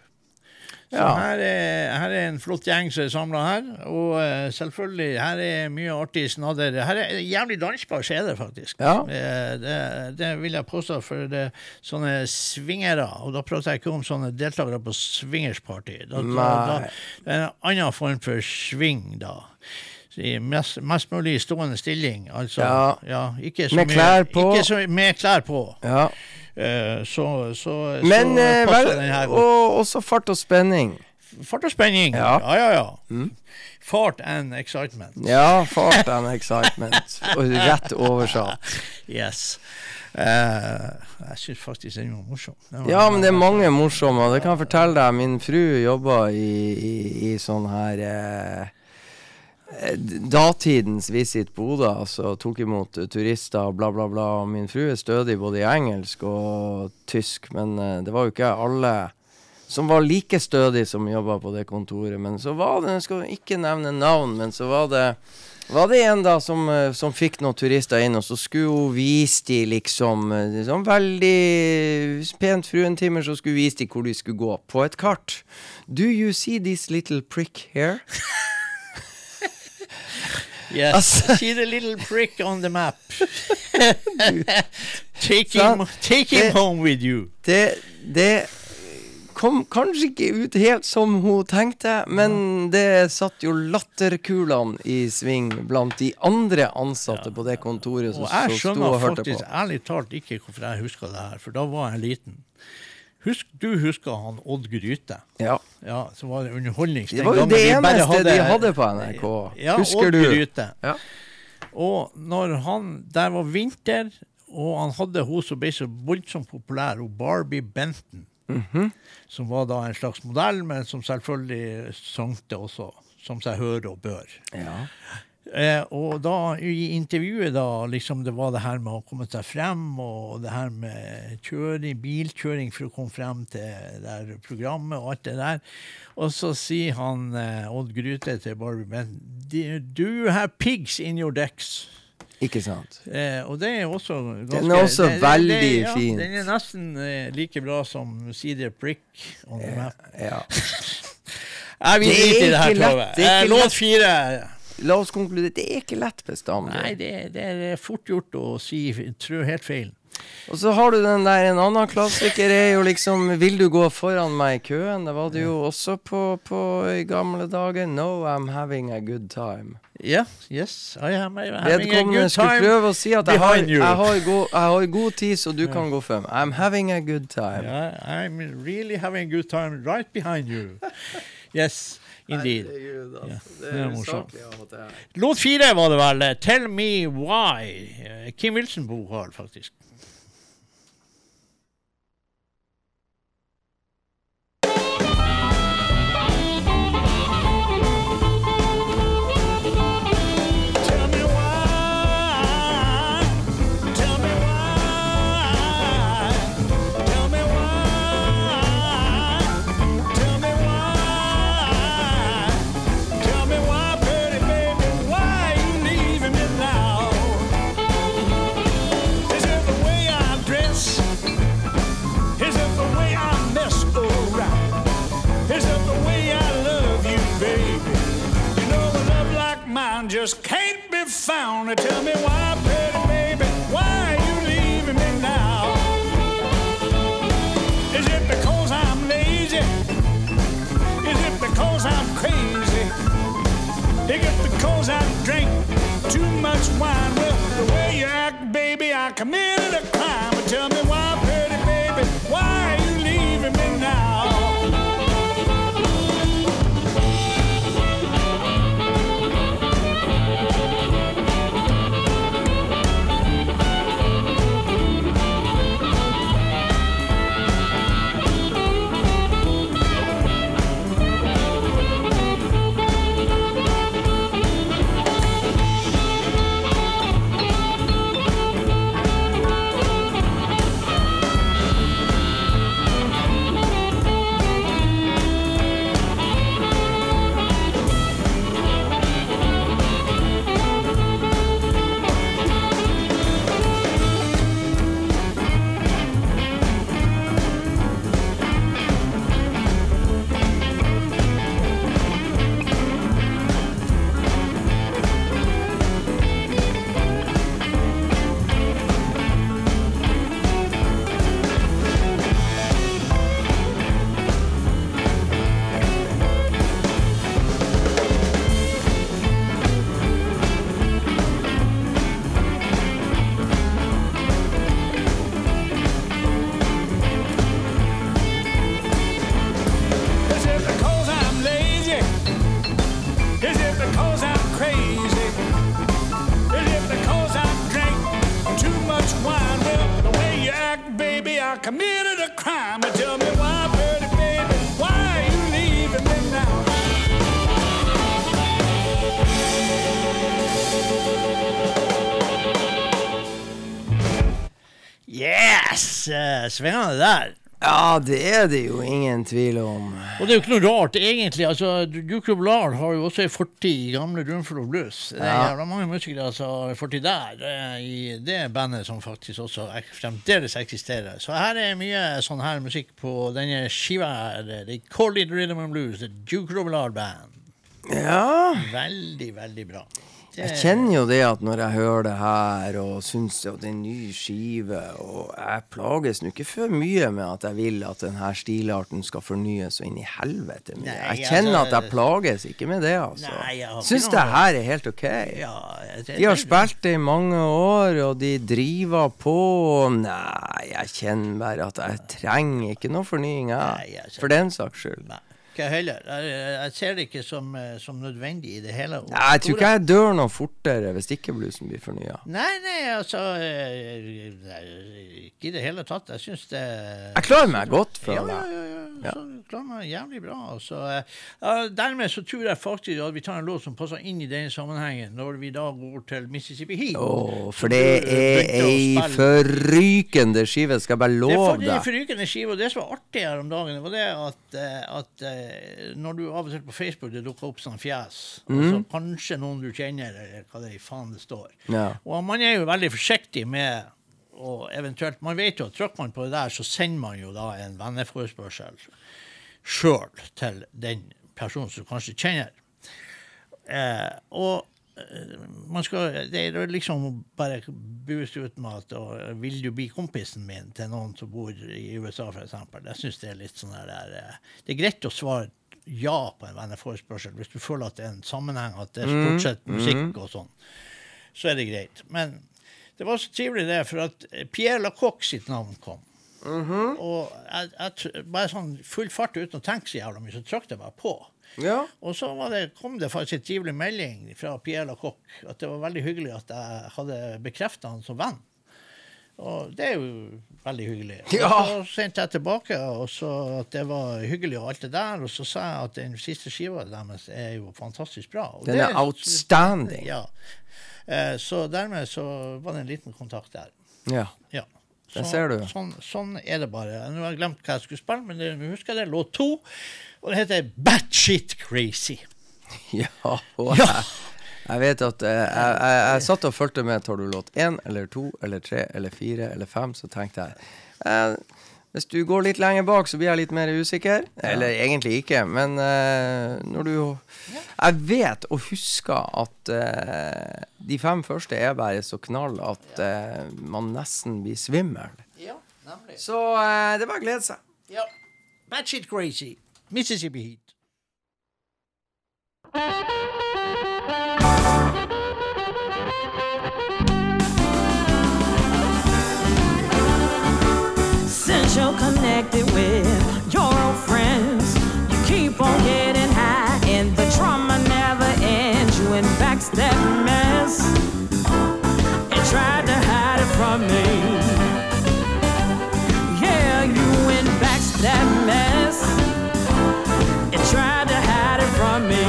[SPEAKER 2] Så
[SPEAKER 1] Ja.
[SPEAKER 2] her, er, her er en flott gjeng som er samla her. Og eh, selvfølgelig, her er mye artig snadder. Her er jævlig dansbar skjede, faktisk.
[SPEAKER 1] Ja.
[SPEAKER 2] Eh, det, det vil jeg påstå, for det sånne swingere, og da prater jeg ikke om sånne deltakere på swingersparty. Da, da, da, det er en annen form for swing, da. I mest, mest mulig stående stilling. Altså,
[SPEAKER 1] Ja.
[SPEAKER 2] ikke så
[SPEAKER 1] Med
[SPEAKER 2] mye-
[SPEAKER 1] klær på.
[SPEAKER 2] Ikke så, med klær på.
[SPEAKER 1] Ja.
[SPEAKER 2] Eh, så, så,
[SPEAKER 1] Men
[SPEAKER 2] så
[SPEAKER 1] eh,
[SPEAKER 2] passer
[SPEAKER 1] vel, og også fart og spenning.
[SPEAKER 2] Fart og spenning.
[SPEAKER 1] Ja.
[SPEAKER 2] ja, ja. ja. Fart and excitement.
[SPEAKER 1] Ja, fart and excitement. (laughs) Og rett oversatt.
[SPEAKER 2] Yes. Uh, jeg syns faktisk den var morsom. Den var-
[SPEAKER 1] Ja, men det er mange morsomme. og Det kan jeg fortelle deg. Min fru jobber i, i, i sånn her eh, Datidens Visit Bodø, altså tok imot eh, turister bla, bla, bla. Min fru er stødig både i engelsk og tysk, men eh, det var jo ikke alle som var like stødig som jobba på det kontoret. Men så var det, jeg skal ikke nevne navn, men så var det var det en da som, eh, som fikk noen turister inn, og så skulle hun vise de liksom eh, Sånn veldig pent fruentimer, så skulle hun vise de hvor de skulle gå. På et kart. Do you see this little prick here? (laughs)
[SPEAKER 2] Yes.
[SPEAKER 1] Altså- (laughs)
[SPEAKER 2] See the little prick on the map. (laughs) take him, take him
[SPEAKER 1] Det-
[SPEAKER 2] home with you.
[SPEAKER 1] Det, det kom kanskje ikke ut helt som hun tenkte, men det satt jo latterkulene i sving blant de andre ansatte på det kontoret som,
[SPEAKER 2] Og jeg
[SPEAKER 1] som Jeg
[SPEAKER 2] skjønner faktisk ærlig talt ikke hvorfor jeg husker det her, for da var jeg liten. Husk, du husker han Odd Gryte?
[SPEAKER 1] Ja.
[SPEAKER 2] Ja, som var underholdnings...
[SPEAKER 1] Det var jo det eneste hadde, de hadde på NRK.
[SPEAKER 2] Ja,
[SPEAKER 1] Husker
[SPEAKER 2] Odd
[SPEAKER 1] du?
[SPEAKER 2] Gryte.
[SPEAKER 1] Ja.
[SPEAKER 2] Og når han Der var vinter, og han hadde hun som ble så voldsomt populær, hun Barbie Benton.
[SPEAKER 1] Mhm.
[SPEAKER 2] Som var da en slags modell, men som selvfølgelig sangte også, som seg hører og bør.
[SPEAKER 1] Ja.
[SPEAKER 2] Eh, og da i intervjuet da, liksom det var det her med å komme seg frem, og det her med kjøring, bilkjøring for å komme frem til der programmet og alt det der. Og så sier han eh, Odd Grute til Barbie Men "Do- have pigs in your decks?
[SPEAKER 1] Ikke sant?
[SPEAKER 2] Eh, og det er også ganske
[SPEAKER 1] Den er også veldig
[SPEAKER 2] ja,
[SPEAKER 1] fint.
[SPEAKER 2] Den er nesten eh, like bra som Cedar Prick on the map.
[SPEAKER 1] Ja. (laughs)
[SPEAKER 2] Jeg vil
[SPEAKER 1] Det
[SPEAKER 2] ikke i det her
[SPEAKER 1] det er
[SPEAKER 2] Eh, låt fire.
[SPEAKER 1] La oss konkludere. Det er ikke lett bestandig.
[SPEAKER 2] Nei, det, det er fort gjort å si trø helt feil.
[SPEAKER 1] Og så har du den der, en annen klassiker er jo liksom Vil du gå foran meg i køen? Det var det jo også på, på i gamle dager. No, I'm having a good time.
[SPEAKER 2] Ja, yes, I am having a good
[SPEAKER 1] skulle
[SPEAKER 2] time.
[SPEAKER 1] prøve å si at jeg har, jeg har, god, jeg har god tid, så du kan gå før meg. I'm having a good time.
[SPEAKER 2] Yeah, I'm really having a good time right behind you. (laughs) Yes, indeed.
[SPEAKER 1] Herregud, altså.
[SPEAKER 2] Det er
[SPEAKER 1] usaklig av og til.
[SPEAKER 2] Låt fire var det vel. Tell Me Why. Kim Wilson på vokal, faktisk.
[SPEAKER 9] Just can't be found. Tell me why, pretty baby, why you leaving me now? Is it because I'm lazy? Is it because I'm crazy? Is it because I drink too much wine? Well, the way you act, baby, I committed a crime. But tell me why, much wine? Well, the way you act, baby, I committed a crime. And tell me why, pretty baby, why you leaving me now?
[SPEAKER 2] Yes! Eh, Svingende der.
[SPEAKER 1] Ja, det er det jo ingen tvil om.
[SPEAKER 2] Og det er jo ikke noe rart, egentlig. altså, Duke Lard har jo også en fortid i gamle Dunflow Blues. Det er
[SPEAKER 1] Ja.
[SPEAKER 2] jævla mange musikere som har en fortid der, eh, i det bandet som faktisk også fremdeles eksisterer. Så her er mye sånn her musikk på denne skiva. her. They call it Rhythm and Blues, The Duke Lard Band.
[SPEAKER 1] Ja,
[SPEAKER 2] Veldig, veldig bra.
[SPEAKER 1] Jeg kjenner jo det at når jeg hører det her og syns at det er en ny skive Og jeg plages nå ikke for mye med at jeg vil at denne stilarten skal fornyes og inn i helvete mye. Jeg kjenner
[SPEAKER 2] altså-
[SPEAKER 1] at jeg plages ikke med det, altså.
[SPEAKER 2] Nei,
[SPEAKER 1] Syns det her er helt OK.
[SPEAKER 2] Ja,
[SPEAKER 1] De har spilt det i mange år, og de driver på. Nei, jeg kjenner bare at jeg trenger ikke noe fornying, jeg For den saks skyld.
[SPEAKER 2] Nei, ikke heller. Jeg, jeg ser det ikke som, eh, som nødvendig i det hele.
[SPEAKER 1] Nei, Jeg tror ikke jeg dør noe fortere hvis ikke bluesen blir fornya.
[SPEAKER 2] Nei, nei, altså eh, Ikke i det hele tatt. Jeg syns det
[SPEAKER 1] Jeg klarer meg godt, føler jeg.
[SPEAKER 2] ja, ja.
[SPEAKER 1] Ja.
[SPEAKER 2] Så klarer meg jævlig bra. Så, Eh, ja, dermed så tror jeg faktisk at vi tar en låt som passer inn i den sammenhengen, når vi da går til Mississippi Heat.
[SPEAKER 1] Oh, for det er ei forrykende skive, skal jeg bare
[SPEAKER 2] Det
[SPEAKER 1] love
[SPEAKER 2] deg. det er forrykende skive. Og det som var artig her om dagen, var det at, eh, at eh, når du av og til på Facebook det dukker opp sånn fjes, mm. altså, kanskje noen du kjenner, eller hva det er i faen det står.
[SPEAKER 1] Ja.
[SPEAKER 2] Og man er jo veldig forsiktig med og eventuelt, Man vet jo at trykker man på det der, så sender man jo da en venneforespørsel sjøl til den personen som du kanskje kjenner. Eh, og eh, man skal, det er liksom bare buse ut med at og, vil du bli kompisen min til noen som bor i USA, f.eks. Jeg syns det er litt sånn der eh, Det er greit å svare ja på en venneforespørsel hvis du føler at det er en sammenheng, at det er stort sett musikk og sånn. Så er det greit. Men det var så trivelig det, for at Pierre Lacoque sitt navn kom. Og jeg, jeg, bare sånn full fart uten å tenke så jævla mye, så trakk jeg bare på.
[SPEAKER 1] Ja.
[SPEAKER 2] Og så var det, kom det faktisk en trivelig melding fra Pierre Lacoque at det var veldig hyggelig at jeg hadde bekrefta han som venn. Og det er jo veldig hyggelig.
[SPEAKER 1] Ja.
[SPEAKER 2] Så sendte jeg tilbake og så at det var hyggelig og alt det der, og så sa jeg at den siste skiva deres er jo fantastisk bra. Og
[SPEAKER 1] Den er
[SPEAKER 2] det-
[SPEAKER 1] outstanding.
[SPEAKER 2] Ja. Eh, så dermed så var det en liten kontakt der.
[SPEAKER 1] Ja.
[SPEAKER 2] Ja.
[SPEAKER 1] Der ser du.
[SPEAKER 2] Sånn, sånn er det bare. Nå har jeg glemt hva jeg skulle spille, men det, nå husker jeg det. Låt to. Og det heter Batshit Crazy. (laughs)
[SPEAKER 1] Ja, og jeg, jeg vet at eh, jeg, jeg, jeg satt og fulgte med. Tar du låt én eller to eller tre eller fire eller fem, så tenkte jeg eh, Hvis du går litt lenger bak, så blir jeg litt mer usikker. Eller egentlig ikke, men uh, når du Jeg vet og husker at uh, de fem første er bare så knall at uh, man nesten blir svimmel.
[SPEAKER 2] Ja, nemlig.
[SPEAKER 1] Så det er bare å glede seg.
[SPEAKER 2] Ja. Batshit Crazy. Mississippi Heat.
[SPEAKER 6] Connected with your old friends, you keep on getting high, and the trauma never ends. You in backstab mess and tried to hide it from me. Yeah, you in backstab mess and tried to hide it from me.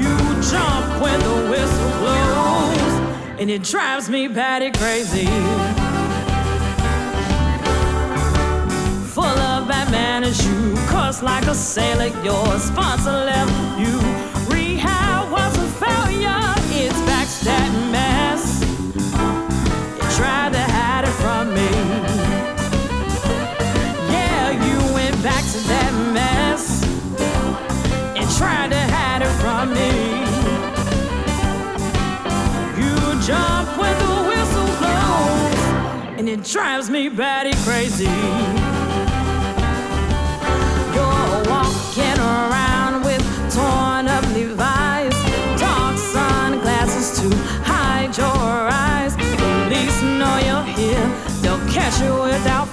[SPEAKER 6] You jump when the whistle blows, and it drives me batty crazy. Like a sailor. Your sponsor left you. Rehab was a failure. It's backstab mess. You tried to hide it from me. Yeah, you went back to that mess and tried to hide it from me. You jump when the whistle blows, and it drives me batty crazy.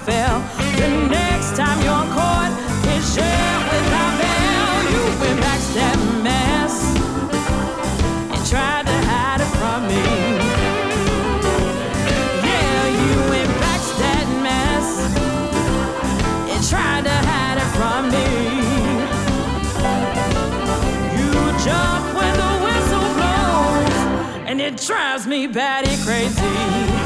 [SPEAKER 6] Fail. The next time you're caught is jail without bail. You went back to that mess and tried to hide it from me. Yeah, you went back to that mess and tried to hide it from me. You jump when the whistle blows, and it drives me batty crazy.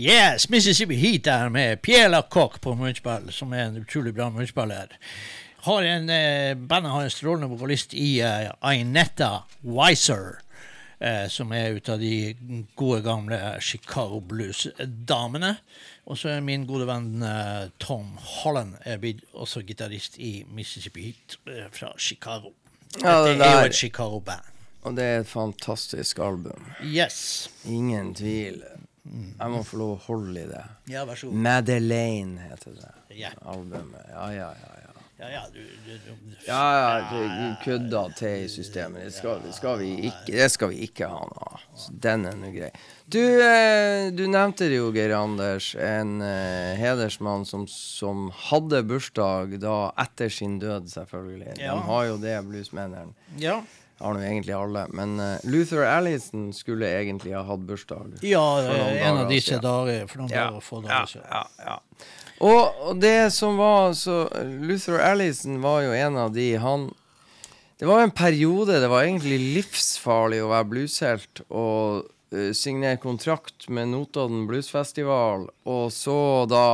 [SPEAKER 2] Yes, Mississippi Heat der med Pjela Lacocque på munnspill, som er en utrolig bra munnspiller. Har en, eh, bandet har en strålende vokalist i eh, Ainetta Weiser, eh, som er ut av de gode gamle Chicago Blues-damene. Og så er min gode venn eh, Tom Holland er blitt også gitarist i Mississippi Heat eh, fra Chicago.
[SPEAKER 1] Ja, det
[SPEAKER 2] det er jo et Chicago-band.
[SPEAKER 1] Og det er et fantastisk album.
[SPEAKER 2] Yes.
[SPEAKER 1] Ingen tvil. Jeg må få lov å holde i det.
[SPEAKER 2] Ja, vær så god.
[SPEAKER 1] Madeleine heter det.
[SPEAKER 2] yeah.
[SPEAKER 1] Albumet. Ja, ja, ja. Ja.
[SPEAKER 2] Ja, ja, du, du, du.
[SPEAKER 1] Ja, ja, det kødda til i systemet. Det skal, det skal, vi, ikke, det skal vi ikke ha nå. Så den er nå grei. Du, eh, du nevnte det jo, Geir Anders. En eh, hedersmann som, som hadde bursdag da etter sin død, selvfølgelig.
[SPEAKER 2] Ja.
[SPEAKER 1] De har jo det, bluesmennene.
[SPEAKER 2] Ja.
[SPEAKER 1] Har nå egentlig alle. Men eh, Luther Allison skulle egentlig ha hatt bursdag.
[SPEAKER 2] Ja, en av disse dager. For noen
[SPEAKER 1] Ja,
[SPEAKER 2] dager, få
[SPEAKER 1] ja,
[SPEAKER 2] dager siden.
[SPEAKER 1] ja, ja. Og, og det som var så Luther Allison var jo en av de Han Det var en periode det var egentlig livsfarlig å være blueshelt og uh, signere kontrakt med Notodden Bluesfestival, og så da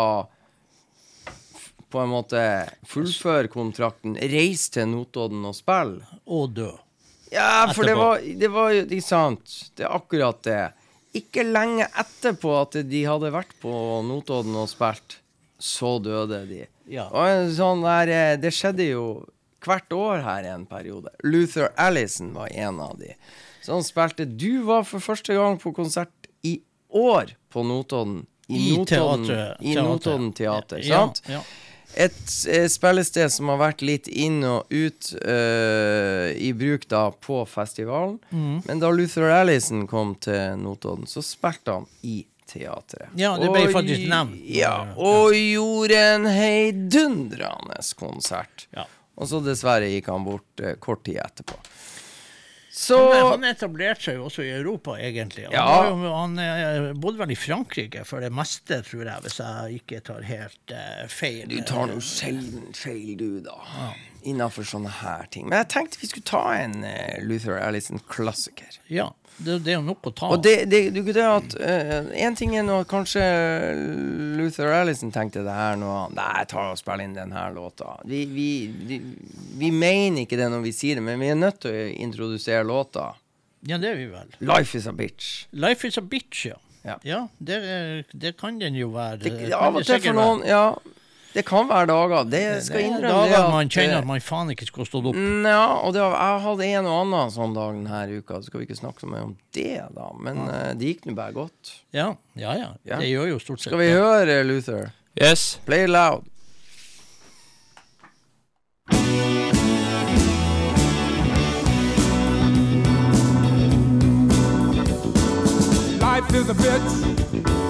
[SPEAKER 1] på en måte fullføre kontrakten, reise til Notodden og spille.
[SPEAKER 2] Og dø.
[SPEAKER 1] Ja, for det var, det var jo ikke sant. Det er akkurat det. Ikke lenge etterpå at de hadde vært på Notodden og spilt, så døde de.
[SPEAKER 2] Ja.
[SPEAKER 1] Og sånn der, eh, det skjedde jo hvert år her i en periode. Luther Allison var en av de. Så han spilte Du var for første gang på konsert i år på Notodden.
[SPEAKER 2] I
[SPEAKER 1] Notodden,
[SPEAKER 2] teater.
[SPEAKER 1] I. Notodden teater, sant?
[SPEAKER 2] ja.
[SPEAKER 1] Et eh, spillested som har vært litt inn og ut uh, i bruk da på festivalen.
[SPEAKER 2] Mm.
[SPEAKER 1] Men da Luther Allison kom til Notodden, så spilte han i teatret.
[SPEAKER 2] Ja, det ble
[SPEAKER 1] Og
[SPEAKER 2] faktisk nevnt.
[SPEAKER 1] Ja, og gjorde en heidundrende konsert.
[SPEAKER 2] Ja.
[SPEAKER 1] Og så dessverre gikk han bort eh, kort tid etterpå. Så
[SPEAKER 2] Han, han etablerte seg jo også i Europa, egentlig. Han,
[SPEAKER 1] Ja.
[SPEAKER 2] jo, han eh, bodde vel i Frankrike for det meste, tror jeg, hvis jeg ikke tar helt eh, feil.
[SPEAKER 1] Du tar nå sjelden feil, du, da. Innafor sånne her ting. Men jeg tenkte vi skulle ta en uh, Luther Allison-klassiker.
[SPEAKER 2] Ja, det, det er jo nok å ta
[SPEAKER 1] Og det, det, du, det at En ting er når kanskje Luther Allison tenkte det her nå Nei, ta og spill inn den her låta. Vi, vi, vi, vi mener ikke det når vi sier det, men vi er nødt til å introdusere låta.
[SPEAKER 2] Ja, det er vi vel.
[SPEAKER 1] Life is a bitch.
[SPEAKER 2] Life is a bitch, ja.
[SPEAKER 1] Ja.
[SPEAKER 2] Ja, det, det kan den jo være.
[SPEAKER 1] Det, av og til for noen Ja, det kan være dager. Det skal
[SPEAKER 2] Det
[SPEAKER 1] innrømme
[SPEAKER 2] dager man kjenner
[SPEAKER 1] eh,
[SPEAKER 2] at man faen ikke skulle stått opp.
[SPEAKER 1] Ja, og det jeg hadde en og annen sånn dag denne uka. Så skal vi ikke snakke så mye om det, da. Men eh, det gikk nå bare godt.
[SPEAKER 2] Ja, ja, ja.
[SPEAKER 1] Ja.
[SPEAKER 2] Det gjør jo stort sett
[SPEAKER 1] Skal vi høre Luther?
[SPEAKER 5] Yes.
[SPEAKER 1] Play it loud.
[SPEAKER 10] Life is a bitch.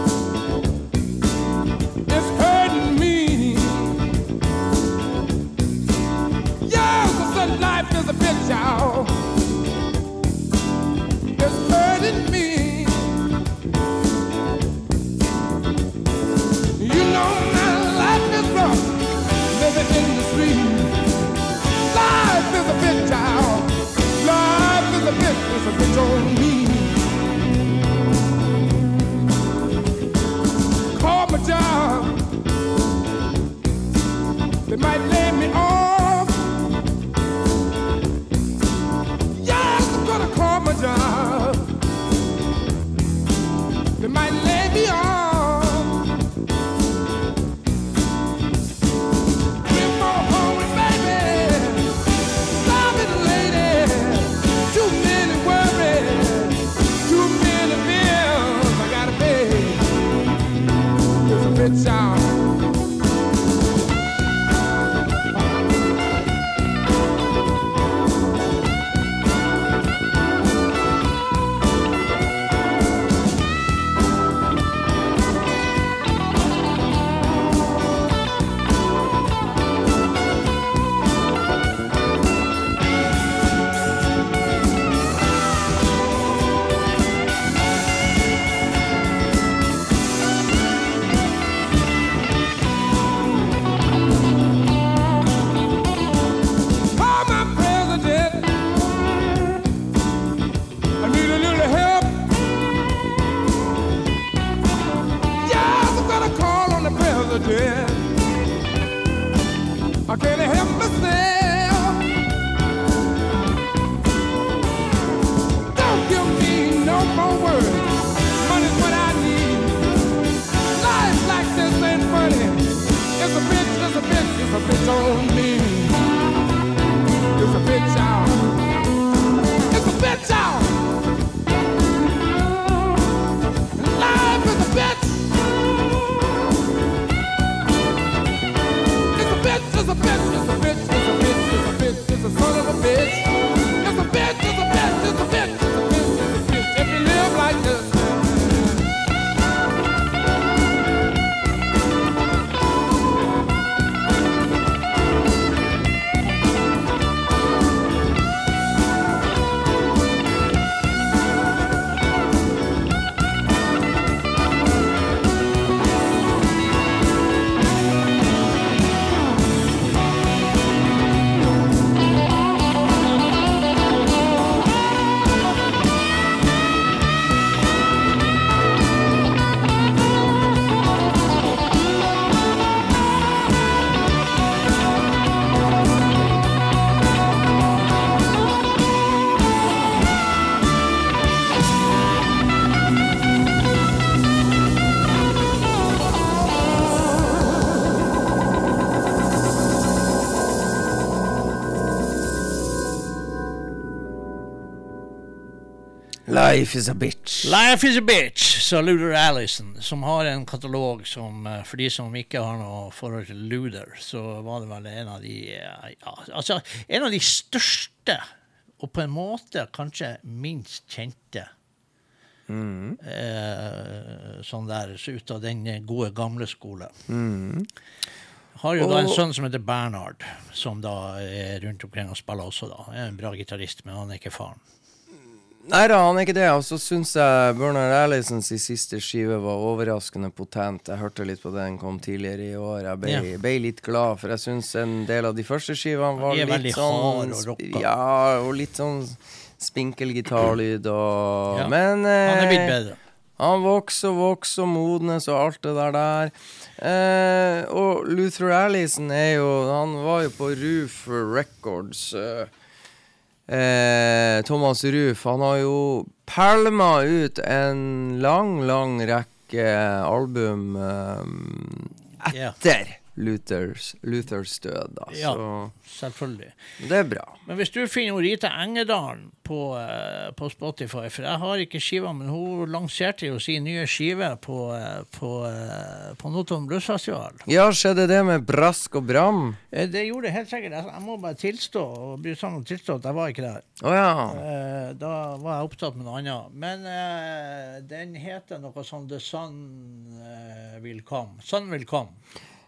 [SPEAKER 10] Life is a bitch. Life is a bitch,
[SPEAKER 2] sa Luder Allison, som har en katalog som eh, For de som ikke har noe forhold til Luder, så var det vel en av de eh, ja, Altså, en av de største, og på en måte kanskje minst kjente eh, Sånn der, så ut av den gode gamle skole. Har jo da en sønn som heter Bernhard, som da er rundt omkring og spiller også, da. Er en bra gitarist, men han er ikke faren.
[SPEAKER 1] Nei da, han er ikke det. Og så syns jeg Bernard Allisons siste skive var overraskende potent. Jeg hørte litt på den, kom tidligere i år. Jeg ble,
[SPEAKER 2] Ja.
[SPEAKER 1] ble litt glad, for jeg syns en del av de første skivene var litt sånn
[SPEAKER 2] og.
[SPEAKER 1] Ja, og litt sånn spinkel gitarlyd og
[SPEAKER 2] Ja.
[SPEAKER 1] Men eh,
[SPEAKER 2] Han er blitt bedre.
[SPEAKER 1] Han vokser og vokser og modnes og alt det der der. Eh, og Luther Allison er jo Han var jo på Roof Records. Eh, eh, Thomas Ruff Han har jo pælma ut en lang, lang rekke album eh,
[SPEAKER 2] etter
[SPEAKER 1] etter Luthers, Luthers død, da.
[SPEAKER 2] Ja.
[SPEAKER 1] Så
[SPEAKER 2] Selvfølgelig.
[SPEAKER 1] det er bra.
[SPEAKER 2] Men hvis du finner Rita Engedalen på, eh, på Spotify, for jeg har ikke skiva, men hun lanserte jo sin nye skive på, eh, på, eh, på Notodden Bluesfestival.
[SPEAKER 1] Ja, skjedde det med brask og bram?
[SPEAKER 2] Det gjorde det helt sikkert. Jeg jeg må bare tilstå og bry sammen tilstå at jeg var ikke der.
[SPEAKER 1] Oh, ja.
[SPEAKER 2] Da var jeg opptatt med noe annet. Men den heter noe sånn The Sun Will Come. Sun Will Come.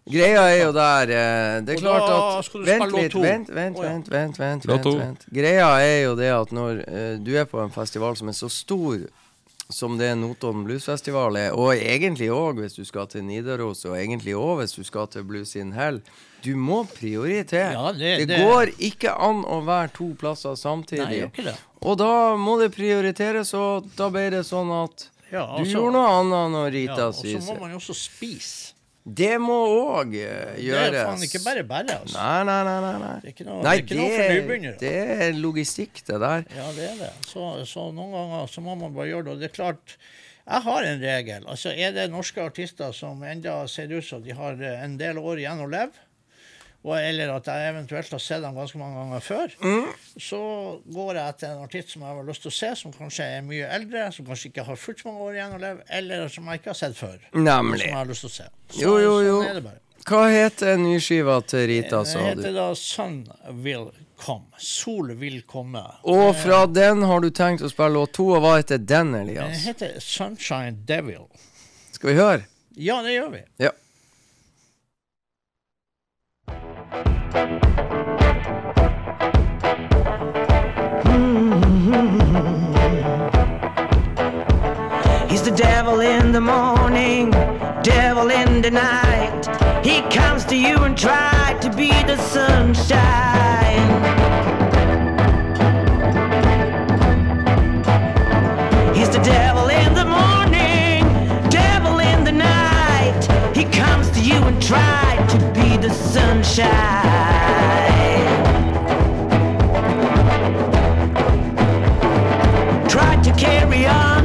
[SPEAKER 1] Greia er jo der eh, Det er klart at
[SPEAKER 2] du
[SPEAKER 1] Vent litt, vent, vent, vent, vent, vent, vent, vent. Greia er jo det at når eh, du er på en festival som er så stor som det Notodden Bluesfestival er, og egentlig òg hvis du skal til Nidaros, og egentlig òg hvis du skal til Blues in Hell, du må prioritere.
[SPEAKER 2] Ja, det- det-
[SPEAKER 1] går ikke an å være to plasser samtidig.
[SPEAKER 2] Nei, ikke det.
[SPEAKER 1] Og da må det prioriteres, og da ble det sånn at
[SPEAKER 2] Ja,
[SPEAKER 1] du
[SPEAKER 2] altså-
[SPEAKER 1] gjorde noe annet når
[SPEAKER 2] Ja,
[SPEAKER 1] Rita
[SPEAKER 2] og så må man jo også spise.
[SPEAKER 1] Det må òg
[SPEAKER 2] Det er faen ikke bare bare, altså.
[SPEAKER 1] Nei, nei, nei. nei, nei.
[SPEAKER 2] Det er ikke noe,
[SPEAKER 1] Nei,
[SPEAKER 2] det er ikke noe for nybegynnere.
[SPEAKER 1] det er logistikk, det der.
[SPEAKER 2] Ja, det er det. Så, så noen ganger så må man bare gjøre det. Og det er klart, jeg har en regel. Altså, Er det norske artister som enda ser ut som de har eh, en del år igjen å leve, og, eller at jeg eventuelt har sett dem ganske mange ganger før,
[SPEAKER 1] Mm.
[SPEAKER 2] så går jeg etter en artist som jeg har lyst til å se, som kanskje er mye eldre, som kanskje ikke har fullt så mange år igjen å leve, eller som jeg ikke har sett før.
[SPEAKER 1] Nemlig.
[SPEAKER 2] Som jeg har lyst til å se. Så,
[SPEAKER 1] Jo, jo, jo.
[SPEAKER 2] Sånn er det bare.
[SPEAKER 1] Hva heter nyskiva til Rita,
[SPEAKER 2] Det
[SPEAKER 1] sa
[SPEAKER 2] heter da Sun Will Come. Sol vil komme.
[SPEAKER 1] Og fra den har du tenkt å spille låt to, og hva heter den,
[SPEAKER 2] Den
[SPEAKER 1] Elias?
[SPEAKER 2] heter Sunshine Devil.
[SPEAKER 1] Skal vi høre?
[SPEAKER 2] Ja, det gjør vi.
[SPEAKER 1] Ja.
[SPEAKER 11] Mm-hmm. He's the devil in the morning, devil in the night. He comes to you and tries to be the sunshine. Morning, devil in the night. He comes to you and tries to be be the sunshine. Try to carry on,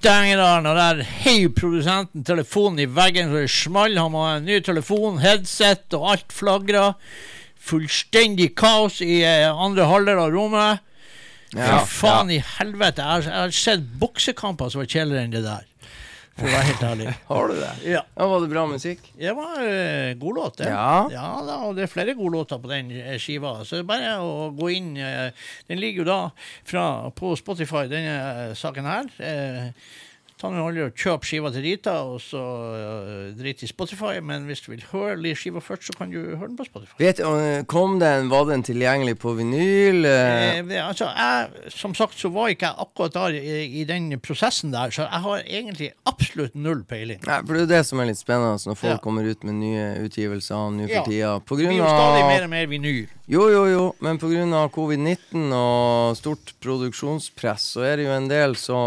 [SPEAKER 2] Ritengeren, og der heiv produsenten telefonen i veggen så det small. Han må ha en ny telefon, headset og alt flagra. Fullstendig kaos i eh, andre halvdel av rommet.
[SPEAKER 1] Ja,
[SPEAKER 2] Fy faen i helvete. Jeg har, jeg har sett boksekamper som var kjedeligere enn det der. For å være helt ærlig. (laughs)
[SPEAKER 1] Har du det?
[SPEAKER 2] Ja.
[SPEAKER 1] Ja, var det bra musikk?
[SPEAKER 2] Det var uh, god låt, det.
[SPEAKER 1] Ja.
[SPEAKER 2] da, og det er flere gode låter på den eh, skiva. Så det er bare å gå inn Uh, Den ligger jo da fra, på Spotify, denne saken her. Eh, Jo og Kjøp skiva til Rita, og så uh, drit i Spotify. Men hvis du vil høre skiva først, så kan du høre den på Spotify.
[SPEAKER 1] Vet, øh, kom den, Var den tilgjengelig på vinyl? eh?
[SPEAKER 2] Eh, altså, jeg, som sagt så var ikke jeg akkurat der i, i den prosessen der, så jeg har egentlig absolutt null peiling.
[SPEAKER 1] Nei, for Det er det som er litt spennende når folk
[SPEAKER 2] Ja.
[SPEAKER 1] kommer ut med nye utgivelser nå for
[SPEAKER 2] Ja.
[SPEAKER 1] tida. På
[SPEAKER 2] Det blir jo stadig mer og mer vinyl.
[SPEAKER 1] Jo, jo, jo, men pga. covid-19 og stort produksjonspress, så er det jo en del så,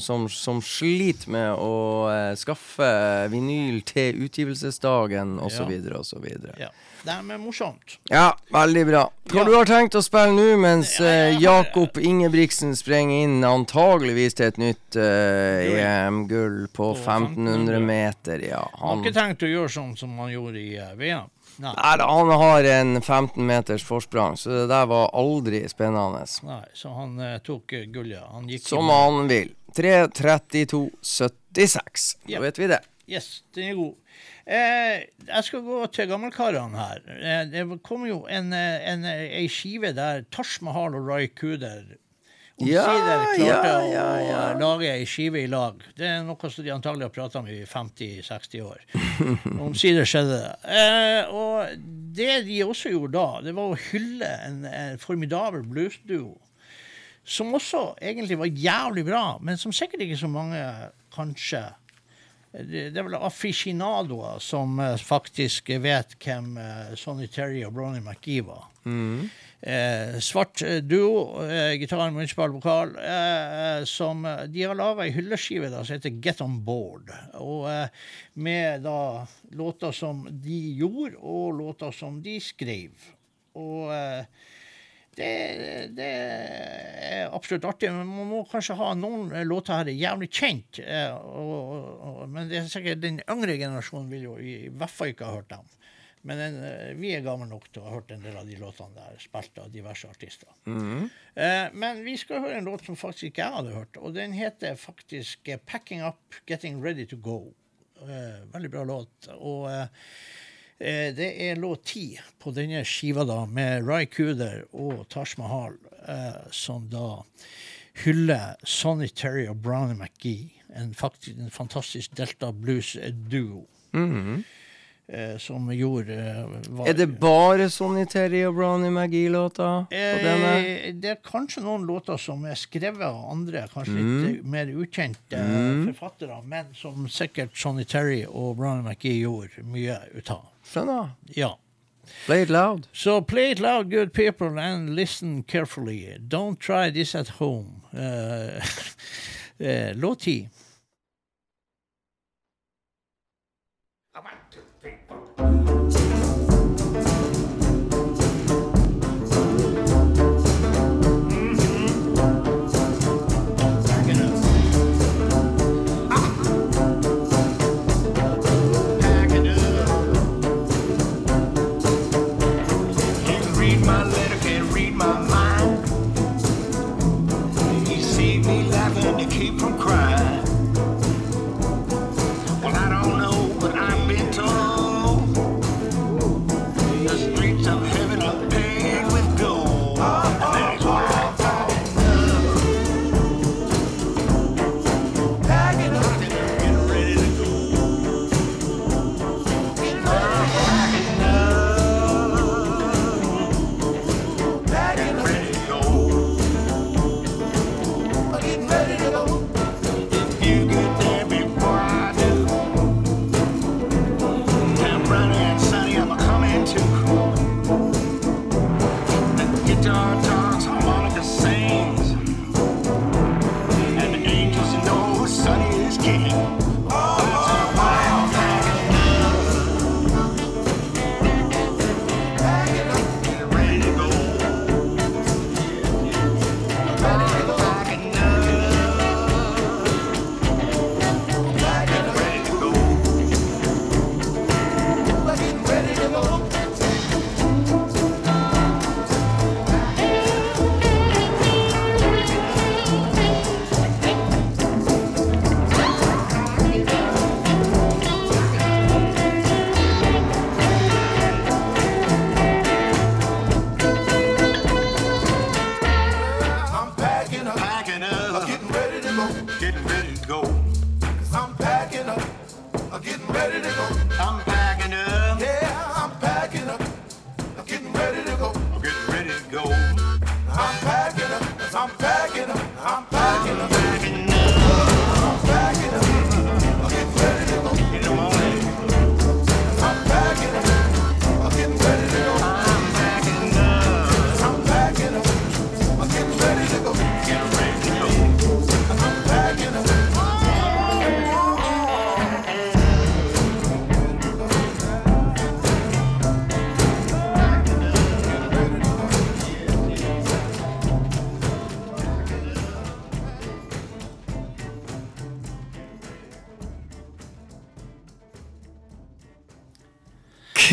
[SPEAKER 1] som, som sliter med å eh, skaffe vinyl til utgivelsesdagen osv. Osv.
[SPEAKER 2] Ja. Det er morsomt.
[SPEAKER 1] Ja, veldig bra. Hva
[SPEAKER 2] Ja.
[SPEAKER 1] du har tenkt å spille nå mens
[SPEAKER 2] Ja,
[SPEAKER 1] eh, Jakob Ingebrigtsen sprenger inn antageligvis til et nytt
[SPEAKER 2] uh,
[SPEAKER 1] EM-gull på
[SPEAKER 2] På
[SPEAKER 1] 1500 meter? Ja,
[SPEAKER 2] Han har ikke tenkt å gjøre sånn som han gjorde i uh, VM. Nei.
[SPEAKER 1] Nei, han har en 15 meters forsprang, så det der var aldri spennende.
[SPEAKER 2] Nei, så han eh, tok uh, gullet. Han gikk
[SPEAKER 1] Som han vil. 3.32,76.
[SPEAKER 2] Yep.
[SPEAKER 1] Da vet vi det.
[SPEAKER 2] Yes, den er god. Eh, jeg skal gå til gammelkarene her. Eh, det kom jo en, eh, en, eh, ei skive der Taj Mahal og Rai Kuder omsider klarte
[SPEAKER 1] ja, ja, å
[SPEAKER 2] lage ei skive i lag. Det er noe som de antagelig har prata om i 50-60 år. (laughs) Omsider skjedde det. Eh, og det de også gjorde da, det var å hylle en, en formidabel bluesduo. Som også egentlig var jævlig bra, men som sikkert ikke så mange kanskje det det er vel aficionadoer som eh, faktisk vet hvem eh, Sonny Terry og Bronny McGee var. Eh, svart eh, duo, eh, gitar, munnspill, vokal, eh, som eh, De har laga ei hylleskive da, som heter Get On Board. Og eh, med da låter som de gjorde, og låter som de skrev. Og eh, det, det er absolutt artig, men man må kanskje ha noen eh, låter her er jævlig kjent. eh, Og, og, og, men det er sikkert den yngre generasjonen vil jo i hvert fall ikke ha hørt dem. Men den, eh, vi er gamle nok til å ha hørt en del av de låtene der, spilt av diverse artister. Eh, men vi skal høre en låt som faktisk ikke jeg hadde hørt, og den heter faktisk eh, 'Packing Up Getting Ready To Go'. Eh, veldig bra låt. Og eh, eh, det er låt ti på denne skiva da, med Rai Kuder og Taj Mahal, eh, som da hyller Sonny Terry og Brownie McGee, en, faktisk, en fantastisk Delta Blues-duo. eh, som gjorde eh, var-
[SPEAKER 1] Er det bare Sonny Terry og Brownie McGee-låter på?
[SPEAKER 2] Eh, det er kanskje noen låter som er skrevet av andre, kanskje litt eh, mer ukjente mm. forfattere, men som sikkert Sonny Terry og Brownie McGee gjorde mye ut av.
[SPEAKER 1] Skjønner.
[SPEAKER 2] Ja.
[SPEAKER 1] Play it loud.
[SPEAKER 2] So play it loud, good people, and listen carefully. Don't try this at home. Uh, (laughs) låt ti.
[SPEAKER 12] Just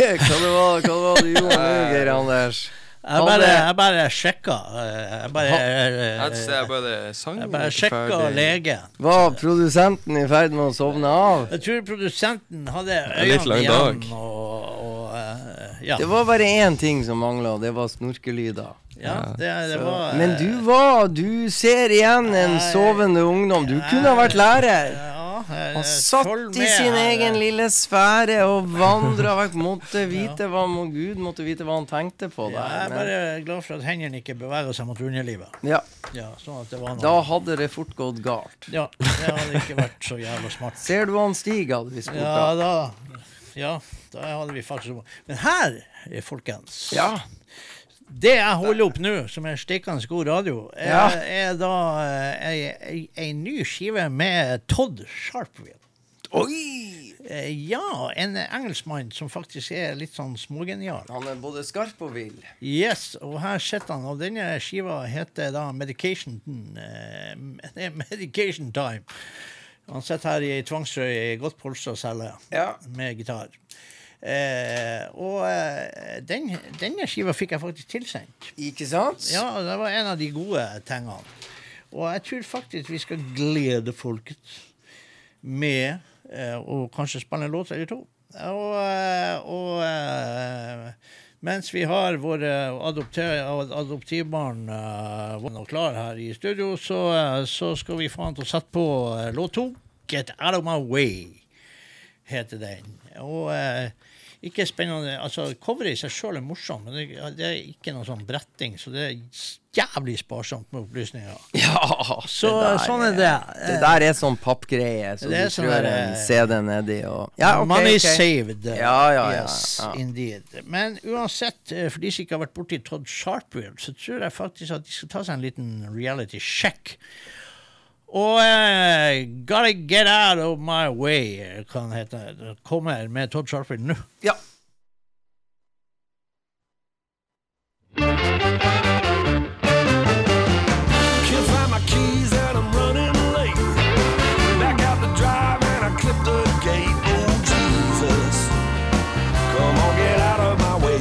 [SPEAKER 1] Hva det var, hva det var du gjorde Geir Anders?
[SPEAKER 2] Jeg bare, jeg bare sjekka. eh, Jeg bare,
[SPEAKER 5] Jeg
[SPEAKER 2] eh,
[SPEAKER 5] sang
[SPEAKER 2] jeg bare sjekka legen.
[SPEAKER 1] Var produsenten i ferd med å sovne av?
[SPEAKER 2] Jeg tror produsenten hadde øynene igjen. Og, og eh, ja.
[SPEAKER 1] Det var bare én ting som mangla, og det var snorkelyder.
[SPEAKER 2] ja, det, det var
[SPEAKER 1] Men du var Du ser igjen en sovende ungdom. Du kunne ha vært lærer.
[SPEAKER 2] Ja, eh,
[SPEAKER 1] Han satt i sin
[SPEAKER 2] her,
[SPEAKER 1] egen
[SPEAKER 2] eh.
[SPEAKER 1] lille sfære og vandra vekk. (laughs) Måtte vite hva må Gud måtte vite hva han tenkte på
[SPEAKER 2] Ja, jeg er bare glad for at hendene ikke beveger seg mot underlivet.
[SPEAKER 1] ja,
[SPEAKER 2] Ja, sånn at det var noe.
[SPEAKER 1] da hadde det fort gått galt.
[SPEAKER 2] Ja, det hadde ikke vært så jævla smart.
[SPEAKER 1] Ser du han Stig, hadde vi spurt
[SPEAKER 2] Ja,
[SPEAKER 1] da.
[SPEAKER 2] Ja, da hadde vi faktisk Men her, folkens
[SPEAKER 1] Ja.
[SPEAKER 2] Det jeg holder opp nå, som er stikkende god radio, er,
[SPEAKER 1] Ja.
[SPEAKER 2] er da eh, ei, ny skive med Todd Sharpville.
[SPEAKER 1] Oi!
[SPEAKER 2] Eh, Ja, en engelskmann som faktisk er litt sånn smågenial.
[SPEAKER 1] Han er både skarp og vill.
[SPEAKER 2] Yes, og her sitter han. Og denne skiva heter da Medication eh, (laughs) Medication Time. Han sitter her i tvangstrøye godt polstra celle
[SPEAKER 1] Ja.
[SPEAKER 2] med gitar. Eh, og eh, den, denne skiva fikk jeg faktisk tilsendt.
[SPEAKER 1] Ikke sant?
[SPEAKER 2] Ja, det var en av de gode tingene. Og jeg tror faktisk vi skal glede folket med eh, å kanskje spille en låt eller to. Og, eh, og eh, mens vi har våre adoptivbarn uh, klar her i studio, så, så skal vi han til å sette på låt to. Get Out of My Way heter den. Og ikke spennende Altså, coveret i seg sjøl er morsomt, men det, det er ikke noe sånn bretting, så det er jævlig sparsomt med opplysninger. (laughs)
[SPEAKER 1] Ja,
[SPEAKER 2] Så
[SPEAKER 1] der
[SPEAKER 2] sånn er det.
[SPEAKER 1] Det der er sånn pappgreie, så
[SPEAKER 2] Det
[SPEAKER 1] du
[SPEAKER 2] sånn
[SPEAKER 1] strør
[SPEAKER 2] der,
[SPEAKER 1] en
[SPEAKER 2] eh,
[SPEAKER 1] CD nedi og Ja, okay,
[SPEAKER 2] Money
[SPEAKER 1] okay.
[SPEAKER 2] saved.
[SPEAKER 1] Ja, ja, ja,
[SPEAKER 2] Yes, indeed. Men uansett, eh, for de som ikke har vært borti Todd Sharpville, så tror jeg faktisk at de skal ta seg en liten reality check. Og eh, Gotta Get Out of My Way kan hete. Kommer med Todd Sharpville nå.
[SPEAKER 1] Ja.
[SPEAKER 6] Can't find my keys and I'm running late. Back out the drive and I clip the gate. Oh Jesus, come on, get out of my way.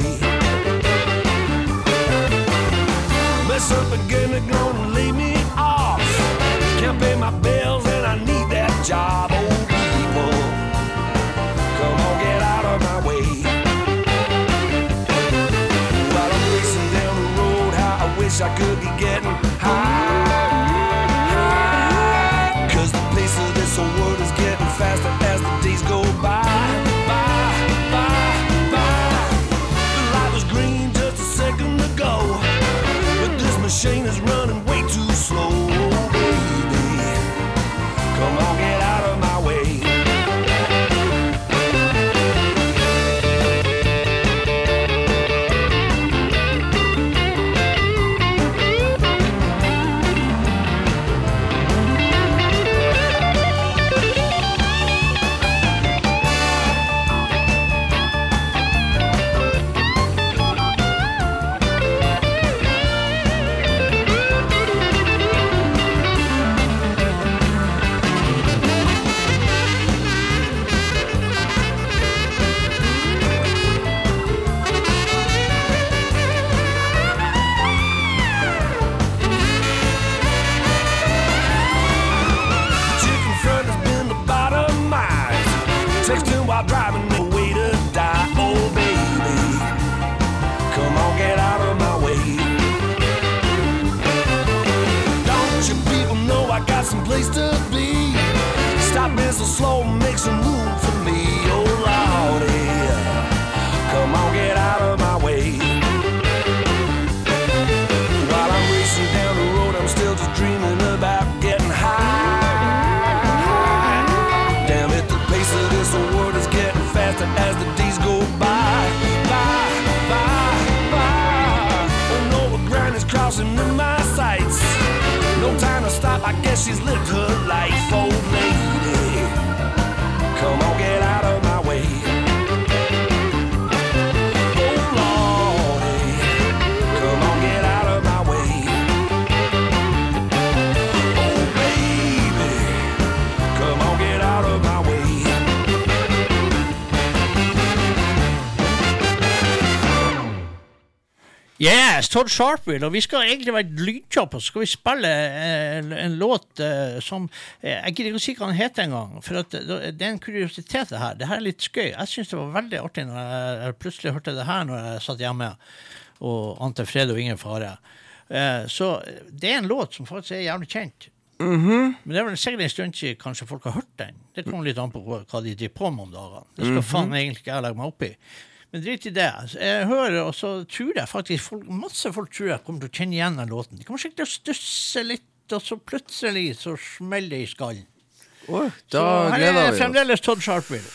[SPEAKER 6] Mess up again, they're gonna
[SPEAKER 2] Yes, Todd Sharpwill. Og vi skal egentlig være lydkjappe, så skal vi spille eh, en, en låt uh, som eh, Jeg gidder ikke å si hva den heter engang, for at, det er en kuriositet, det her. Det her er litt skøy. Jeg syns det var veldig artig når jeg plutselig hørte det her når jeg satt hjemme og ante fred og ingen fare. Uh, så det er en låt som faktisk er jævlig kjent.
[SPEAKER 1] Mm -hmm.
[SPEAKER 6] Men det er vel sikkert en stund siden kanskje folk har hørt den. Det kommer litt an på hva de driver på med om dagene. Det skal mm -hmm. faen egentlig ikke jeg legge meg opp i. Men drit i det. Altså, jeg hører, og så tror jeg faktisk folk, masse folk tror jeg kommer til å kjenne igjen den låten. De kommer sikkert til å stusse litt, og så plutselig så smeller det i skallen. Oh,
[SPEAKER 1] da
[SPEAKER 6] så
[SPEAKER 1] her
[SPEAKER 6] er fremdeles Todd Sharpville.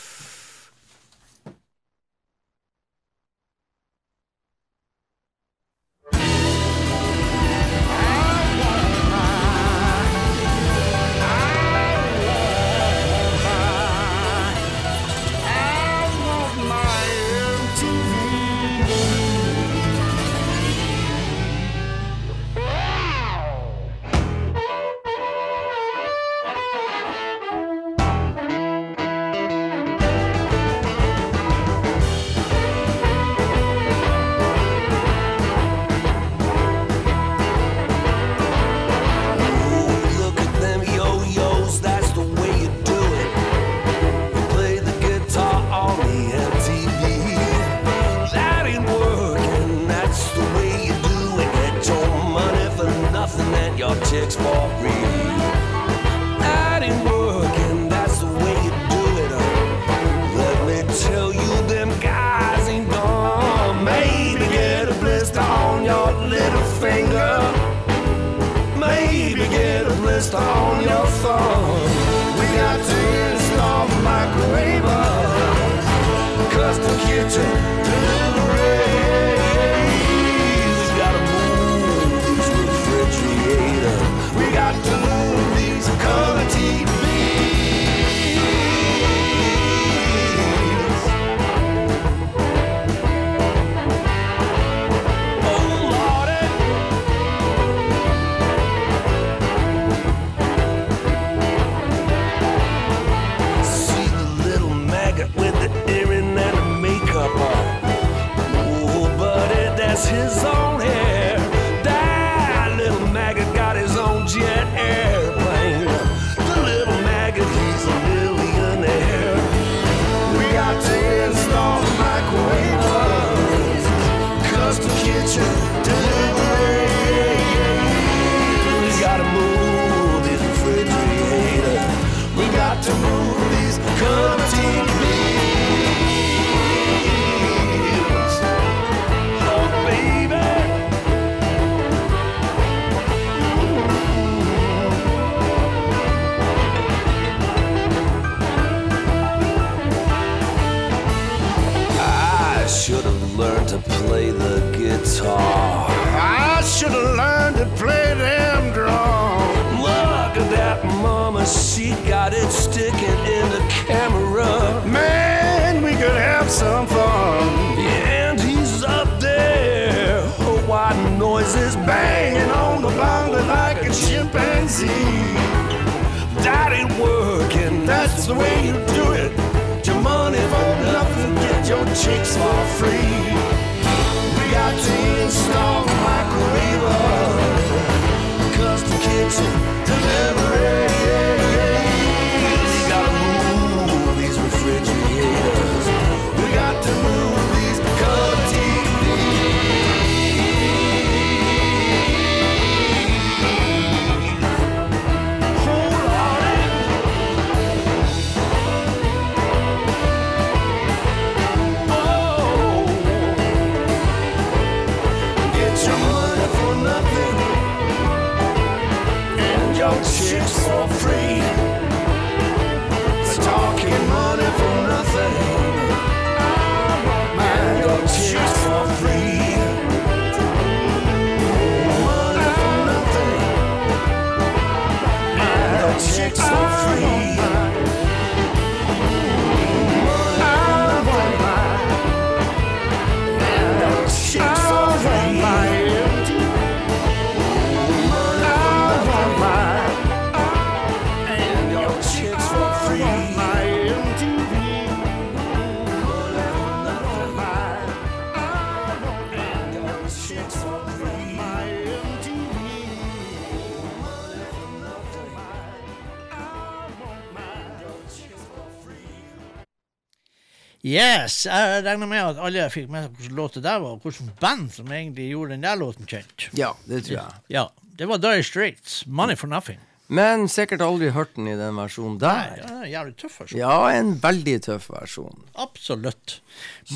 [SPEAKER 6] Yes, jeg regner med at alle fikk med seg hvilken låt det der var, og hvilket band som egentlig gjorde den der låten kjent.
[SPEAKER 1] Ja, det tror jeg.
[SPEAKER 6] Ja, Det var Dye Straits, 'Money for Nothing'
[SPEAKER 1] aldri hørt den i den versjonen der.
[SPEAKER 2] Nei, ja, jævlig tøff versjon.
[SPEAKER 1] Ja, en veldig tøff versjon.
[SPEAKER 2] Absolutt.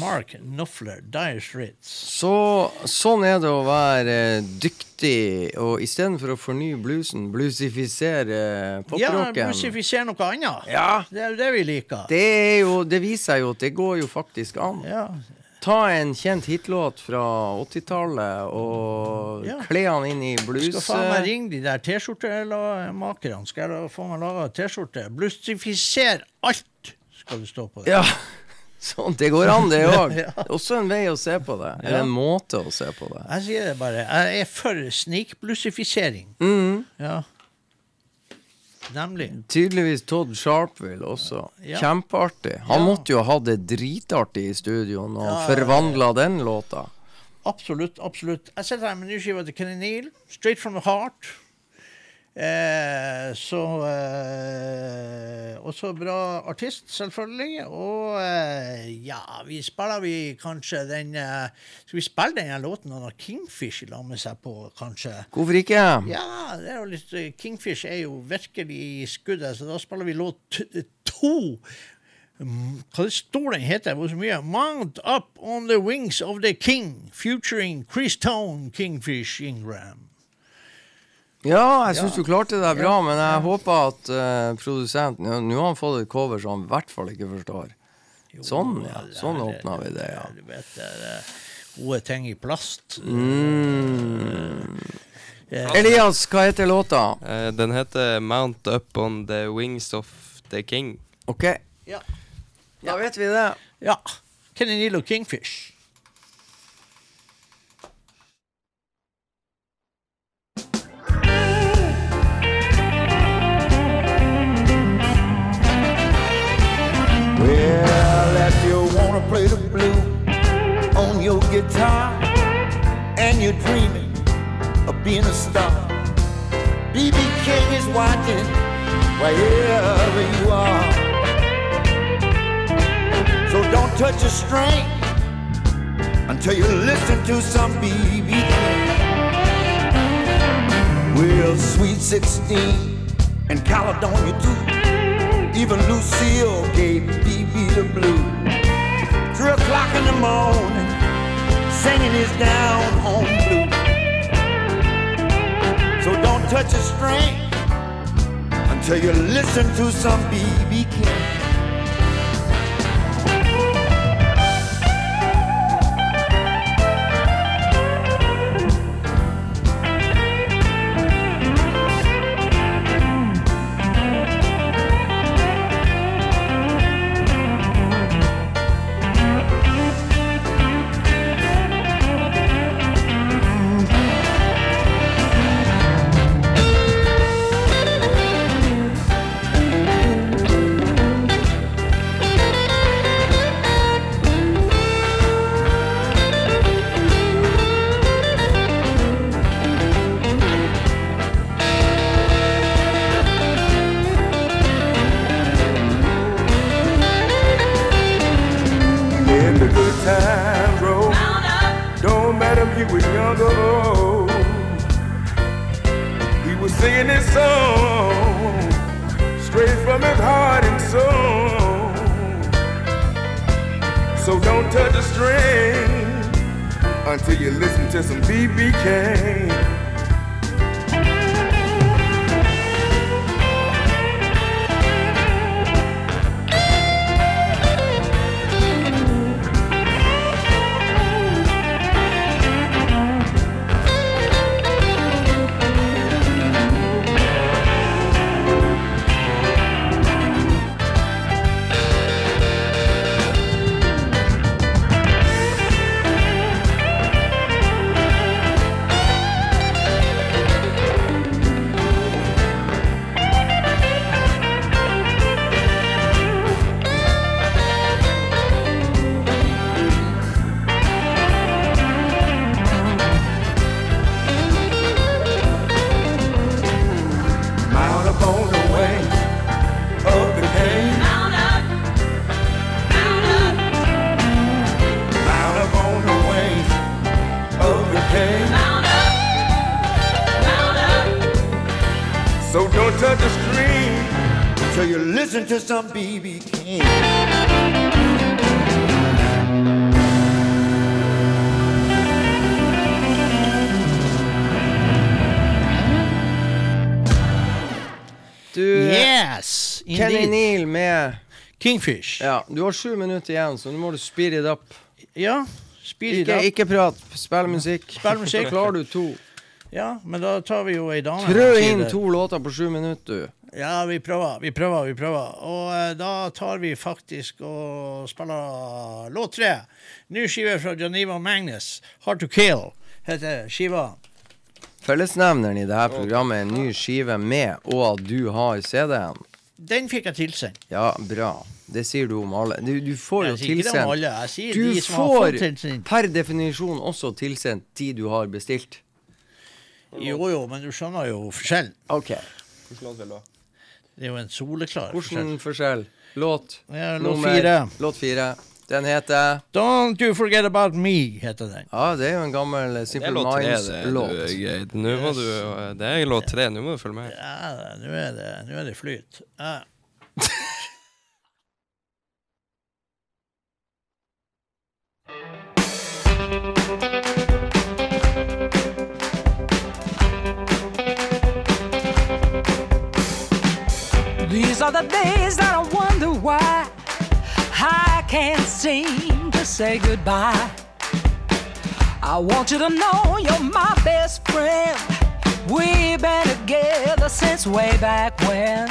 [SPEAKER 2] Mark Nuffler, Dire Straits.
[SPEAKER 1] Så sånn er det å være eh, dyktig, og istedenfor å fornye bluesen, bluesifisere
[SPEAKER 2] Ja, bluesifisere noe annet.
[SPEAKER 1] Ja.
[SPEAKER 2] Det er jo det vi liker.
[SPEAKER 1] det, jo, det viser seg jo at det går jo faktisk an.
[SPEAKER 2] Ja.
[SPEAKER 1] Ta en kjent hitlåt fra 80-tallet og
[SPEAKER 2] Ja.
[SPEAKER 1] kle han inn i blues...
[SPEAKER 2] Skal faen meg ringe de der T-skjortemakerne. Skal jeg få meg laga T-skjorte? Blussifiser alt, skal det stå på det.
[SPEAKER 1] Ja, (laughs) sånn, det går an det òg. (laughs)
[SPEAKER 2] Ja.
[SPEAKER 1] Også en vei å se på det. Eller en måte å se på det.
[SPEAKER 2] Jeg sier det bare. Jeg er for snikblussifisering.
[SPEAKER 1] Mm.
[SPEAKER 2] Ja. Nemlig.
[SPEAKER 1] Tydeligvis Todd Sharpville også.
[SPEAKER 2] Ja.
[SPEAKER 1] Kjempeartig. Han
[SPEAKER 2] Ja.
[SPEAKER 1] måtte jo ha det dritartig i studio når han
[SPEAKER 2] Ja,
[SPEAKER 1] forvandla den låta.
[SPEAKER 2] Absolutt. absolutt. Jeg sitter her med ny skive til Kenny Neal. Straight from the heart. Eh, så eh, Også bra artist, selvfølgelig. Og eh, ja, vi spiller vi kanskje den eh, Skal vi spille den låten han har Kingfish la med seg på, kanskje?
[SPEAKER 1] Hvorfor ikke?
[SPEAKER 2] Ja, det er jo litt eh, Kingfish er jo virkelig i skuddet, så da spiller vi låt to. Mm, Hva står den heter? Hvor mye? Mount Up On The Wings Of The King, featuring Chris Tone, Kingfish Ingram.
[SPEAKER 1] Ja, jeg syns
[SPEAKER 2] Ja.
[SPEAKER 1] du klarte deg bra, men jeg
[SPEAKER 2] ja.
[SPEAKER 1] håper at uh, produsenten ja, Nå har han fått et cover som han i hvert fall ikke forstår. sånn, ja. Sånn åpna vi det, ja.
[SPEAKER 2] Du vet, det er eh, gode ting i plast.
[SPEAKER 1] Mm.
[SPEAKER 2] Eh,
[SPEAKER 1] Elias, hva heter låta?
[SPEAKER 5] Uh, den heter 'Mount Up On The Wings of The King'.
[SPEAKER 1] OK.
[SPEAKER 2] Ja.
[SPEAKER 1] Da vet vi det.
[SPEAKER 2] Ja. Kenny Neal og Kingfish.
[SPEAKER 12] Wanna play the blue on your guitar and you're dreaming of being a star, BB King is watching wherever you are. So don't touch a string until you listen to some BB King. Well, Sweet 16 and Caledonia too. Even Lucille gave BB the blues. Three o'clock in the morning, singing his down home blues. So don't touch a string until you listen to some BB King.
[SPEAKER 2] Kingfish.
[SPEAKER 1] Ja, du har sju minutter igjen, så nå må du speed it up.
[SPEAKER 2] Ja, speed it
[SPEAKER 1] Ikke,
[SPEAKER 2] up.
[SPEAKER 1] ikke prat, spill musikk.
[SPEAKER 2] Spill musikk. (laughs)
[SPEAKER 1] Klarer du to.
[SPEAKER 2] Ja, men da tar vi jo ei dame.
[SPEAKER 1] Trø
[SPEAKER 2] her,
[SPEAKER 1] inn to låter på sju minutter, du.
[SPEAKER 2] Ja, vi prøver, vi prøver, vi prøver. Og eh, da tar vi faktisk og spiller låt tre. Ny skive fra Janiva Magnus. 'Hard to Kill' heter skiva.
[SPEAKER 1] Fellesnevneren i dette programmet er en ny skive med, og at du har CD-en.
[SPEAKER 2] Den fikk jeg tilsendt.
[SPEAKER 1] Ja, bra. Det sier du om alle. Du, du får jo tilsendt
[SPEAKER 2] alle, jeg sier
[SPEAKER 1] Du
[SPEAKER 2] de som
[SPEAKER 1] får per definisjon også tilsendt de du har bestilt.
[SPEAKER 2] Jo jo, men du skjønner jo forskjellen.
[SPEAKER 1] OK.
[SPEAKER 5] Hvilken låt vil du ha?
[SPEAKER 2] Det er jo en soleklar
[SPEAKER 1] Hvordan forskjell? Låt
[SPEAKER 2] Ja, låt
[SPEAKER 1] nummer-
[SPEAKER 2] fire.
[SPEAKER 1] Låt fire. Den heter
[SPEAKER 2] Don't You Forget About Me, heter den.
[SPEAKER 1] Ja, det er jo en gammel eh, Simple
[SPEAKER 5] låt det.
[SPEAKER 1] Minds-låt.
[SPEAKER 5] Må du Det er låt tre, nå må du følge med.
[SPEAKER 2] Ja, nå er det, nå er det flyt. Ja.
[SPEAKER 13] These are the days that I wonder why I can't seem to say goodbye. I want you to know you're my best friend. We've been together since way back when.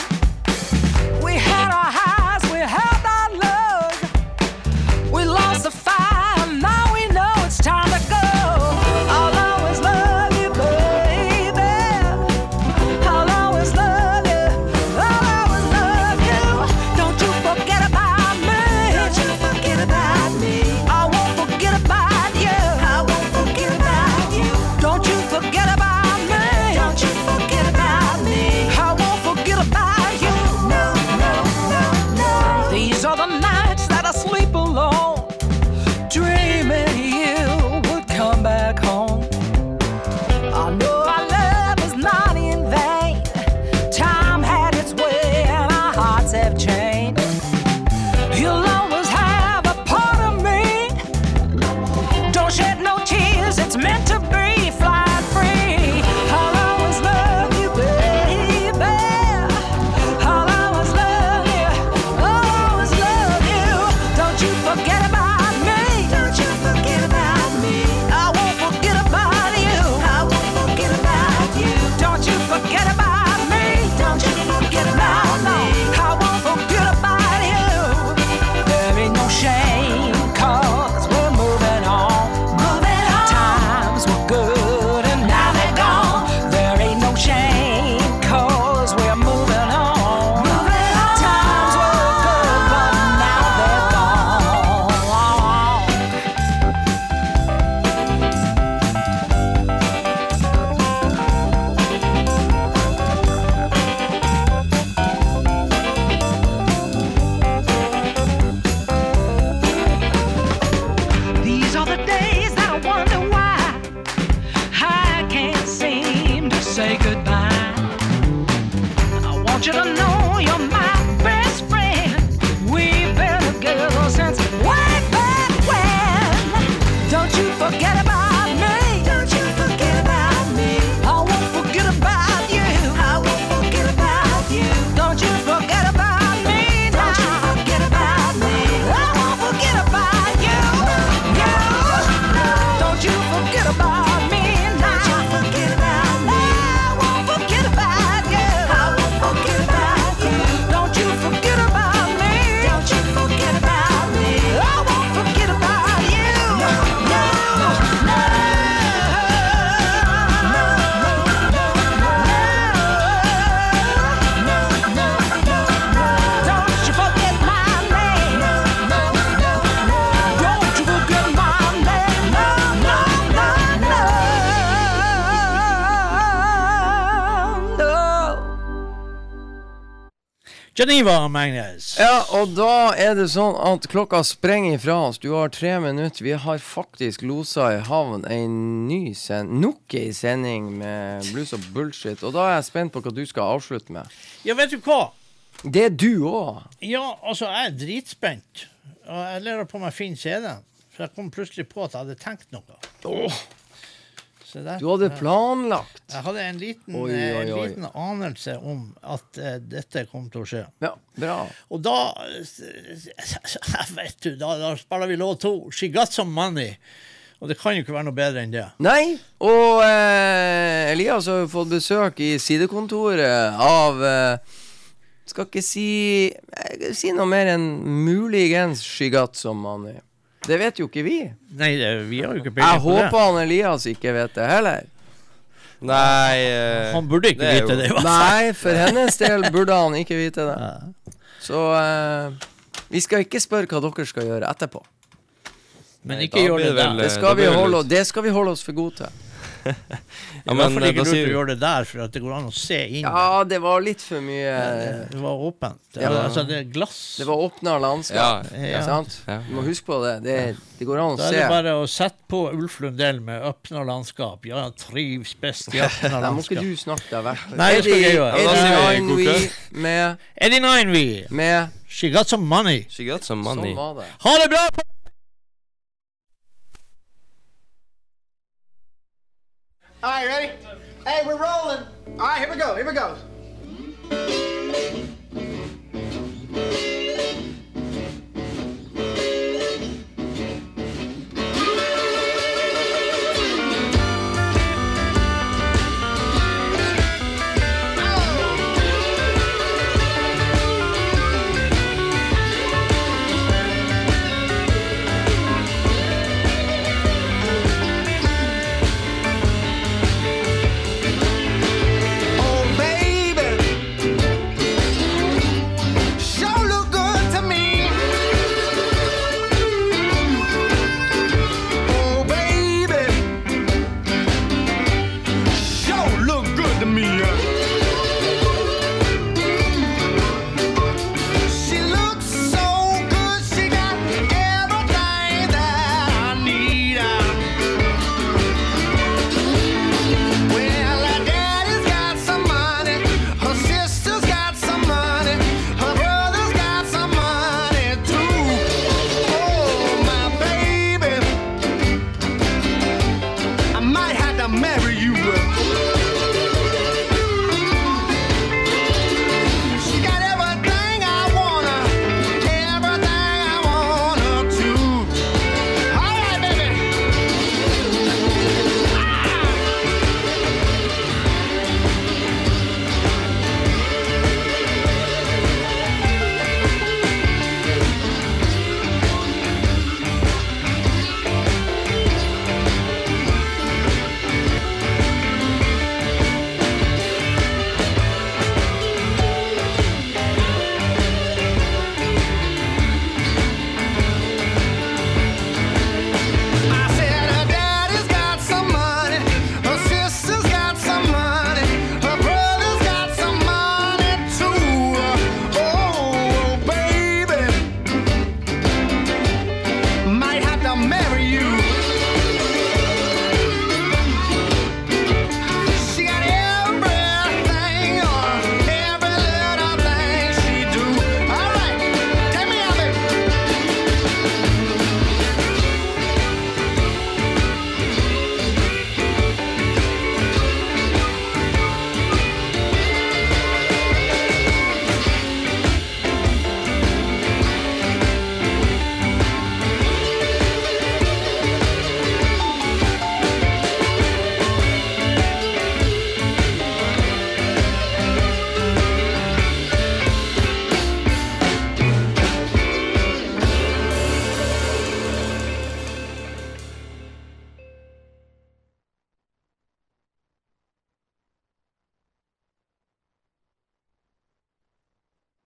[SPEAKER 13] We had our highs, we had our lows. We lost the fight,
[SPEAKER 2] Geneva, Magnus.
[SPEAKER 1] Ja, og da er det sånn at klokka sprenger ifra oss. Du har tre minutter. Vi har faktisk losa i havn en ny send nok ei sending med blues og bullshit. Og da er jeg spent på hva du skal avslutte med.
[SPEAKER 2] Ja, vet du hva?
[SPEAKER 1] Det er du òg.
[SPEAKER 2] Ja, altså, jeg er dritspent. Og jeg lurer på meg fin CD. For jeg kom plutselig på at jeg hadde tenkt noe. Se der.
[SPEAKER 1] Du hadde planlagt.
[SPEAKER 2] Jeg hadde en liten,
[SPEAKER 1] Oi,
[SPEAKER 2] oi,
[SPEAKER 1] oi,
[SPEAKER 2] en liten anelse om at uh, dette kom til å skje.
[SPEAKER 1] Ja, bra.
[SPEAKER 2] Og da (laughs) Vet du, da, da spiller vi låt to. She got some money. Og det kan jo ikke være noe bedre enn det.
[SPEAKER 1] Nei, og eh, Elias har jo fått besøk i sidekontoret av eh, Skal ikke si eh, Si noe mer enn muligens Shigat som money. Det vet jo ikke vi.
[SPEAKER 2] Nei, det, vi har jo ikke
[SPEAKER 1] Jeg
[SPEAKER 2] peiling på det.
[SPEAKER 1] håper han Elias ikke vet det heller.
[SPEAKER 5] Nei eh,
[SPEAKER 2] Han burde ikke
[SPEAKER 5] er
[SPEAKER 2] vite
[SPEAKER 5] jo-
[SPEAKER 2] det, i hvert fall.
[SPEAKER 1] Nei, for hennes del (laughs) burde han ikke vite det. Så eh, vi skal ikke spørre hva dere skal gjøre etterpå.
[SPEAKER 2] Men
[SPEAKER 5] Nei,
[SPEAKER 2] ikke
[SPEAKER 5] da
[SPEAKER 2] gjør
[SPEAKER 5] blir
[SPEAKER 2] det
[SPEAKER 5] det
[SPEAKER 2] der.
[SPEAKER 5] vel,
[SPEAKER 1] Det
[SPEAKER 5] eh,
[SPEAKER 1] skal, vi
[SPEAKER 5] blir det
[SPEAKER 1] holde,
[SPEAKER 5] litt-
[SPEAKER 1] det skal vi holde oss for gode til.
[SPEAKER 2] I
[SPEAKER 5] Ja,
[SPEAKER 2] hvert fall
[SPEAKER 5] men, eh,
[SPEAKER 2] ikke
[SPEAKER 5] da
[SPEAKER 2] lurt å gjøre det der, for at det går an å se inn.
[SPEAKER 1] Ja, det var litt for mye
[SPEAKER 2] Det var åpent. Det,
[SPEAKER 1] Ja.
[SPEAKER 2] altså, det er glass.
[SPEAKER 1] Det var åpna landskap.
[SPEAKER 5] Ja,
[SPEAKER 2] ja.
[SPEAKER 1] Sant?
[SPEAKER 5] Ja.
[SPEAKER 1] Du må huske på det. Det, det går an å se.
[SPEAKER 2] Da er
[SPEAKER 1] se.
[SPEAKER 2] det bare å sette på Ulf Lundell med 'Åpna landskap'. Ja, trives best i åpna (laughs)
[SPEAKER 1] Nei, må ikke du snakke deg vekk.
[SPEAKER 2] Nei, det skal jeg gjøre.
[SPEAKER 1] Eddie
[SPEAKER 5] god
[SPEAKER 1] Nine
[SPEAKER 5] kveld.
[SPEAKER 1] med,
[SPEAKER 2] Eddie Ninevey,
[SPEAKER 1] med
[SPEAKER 2] she got some money.
[SPEAKER 5] She got some money.
[SPEAKER 1] Sånn var det.
[SPEAKER 2] Ha det bra!
[SPEAKER 12] All right, ready? Hey, we're rolling. All right, here we go. Here we go.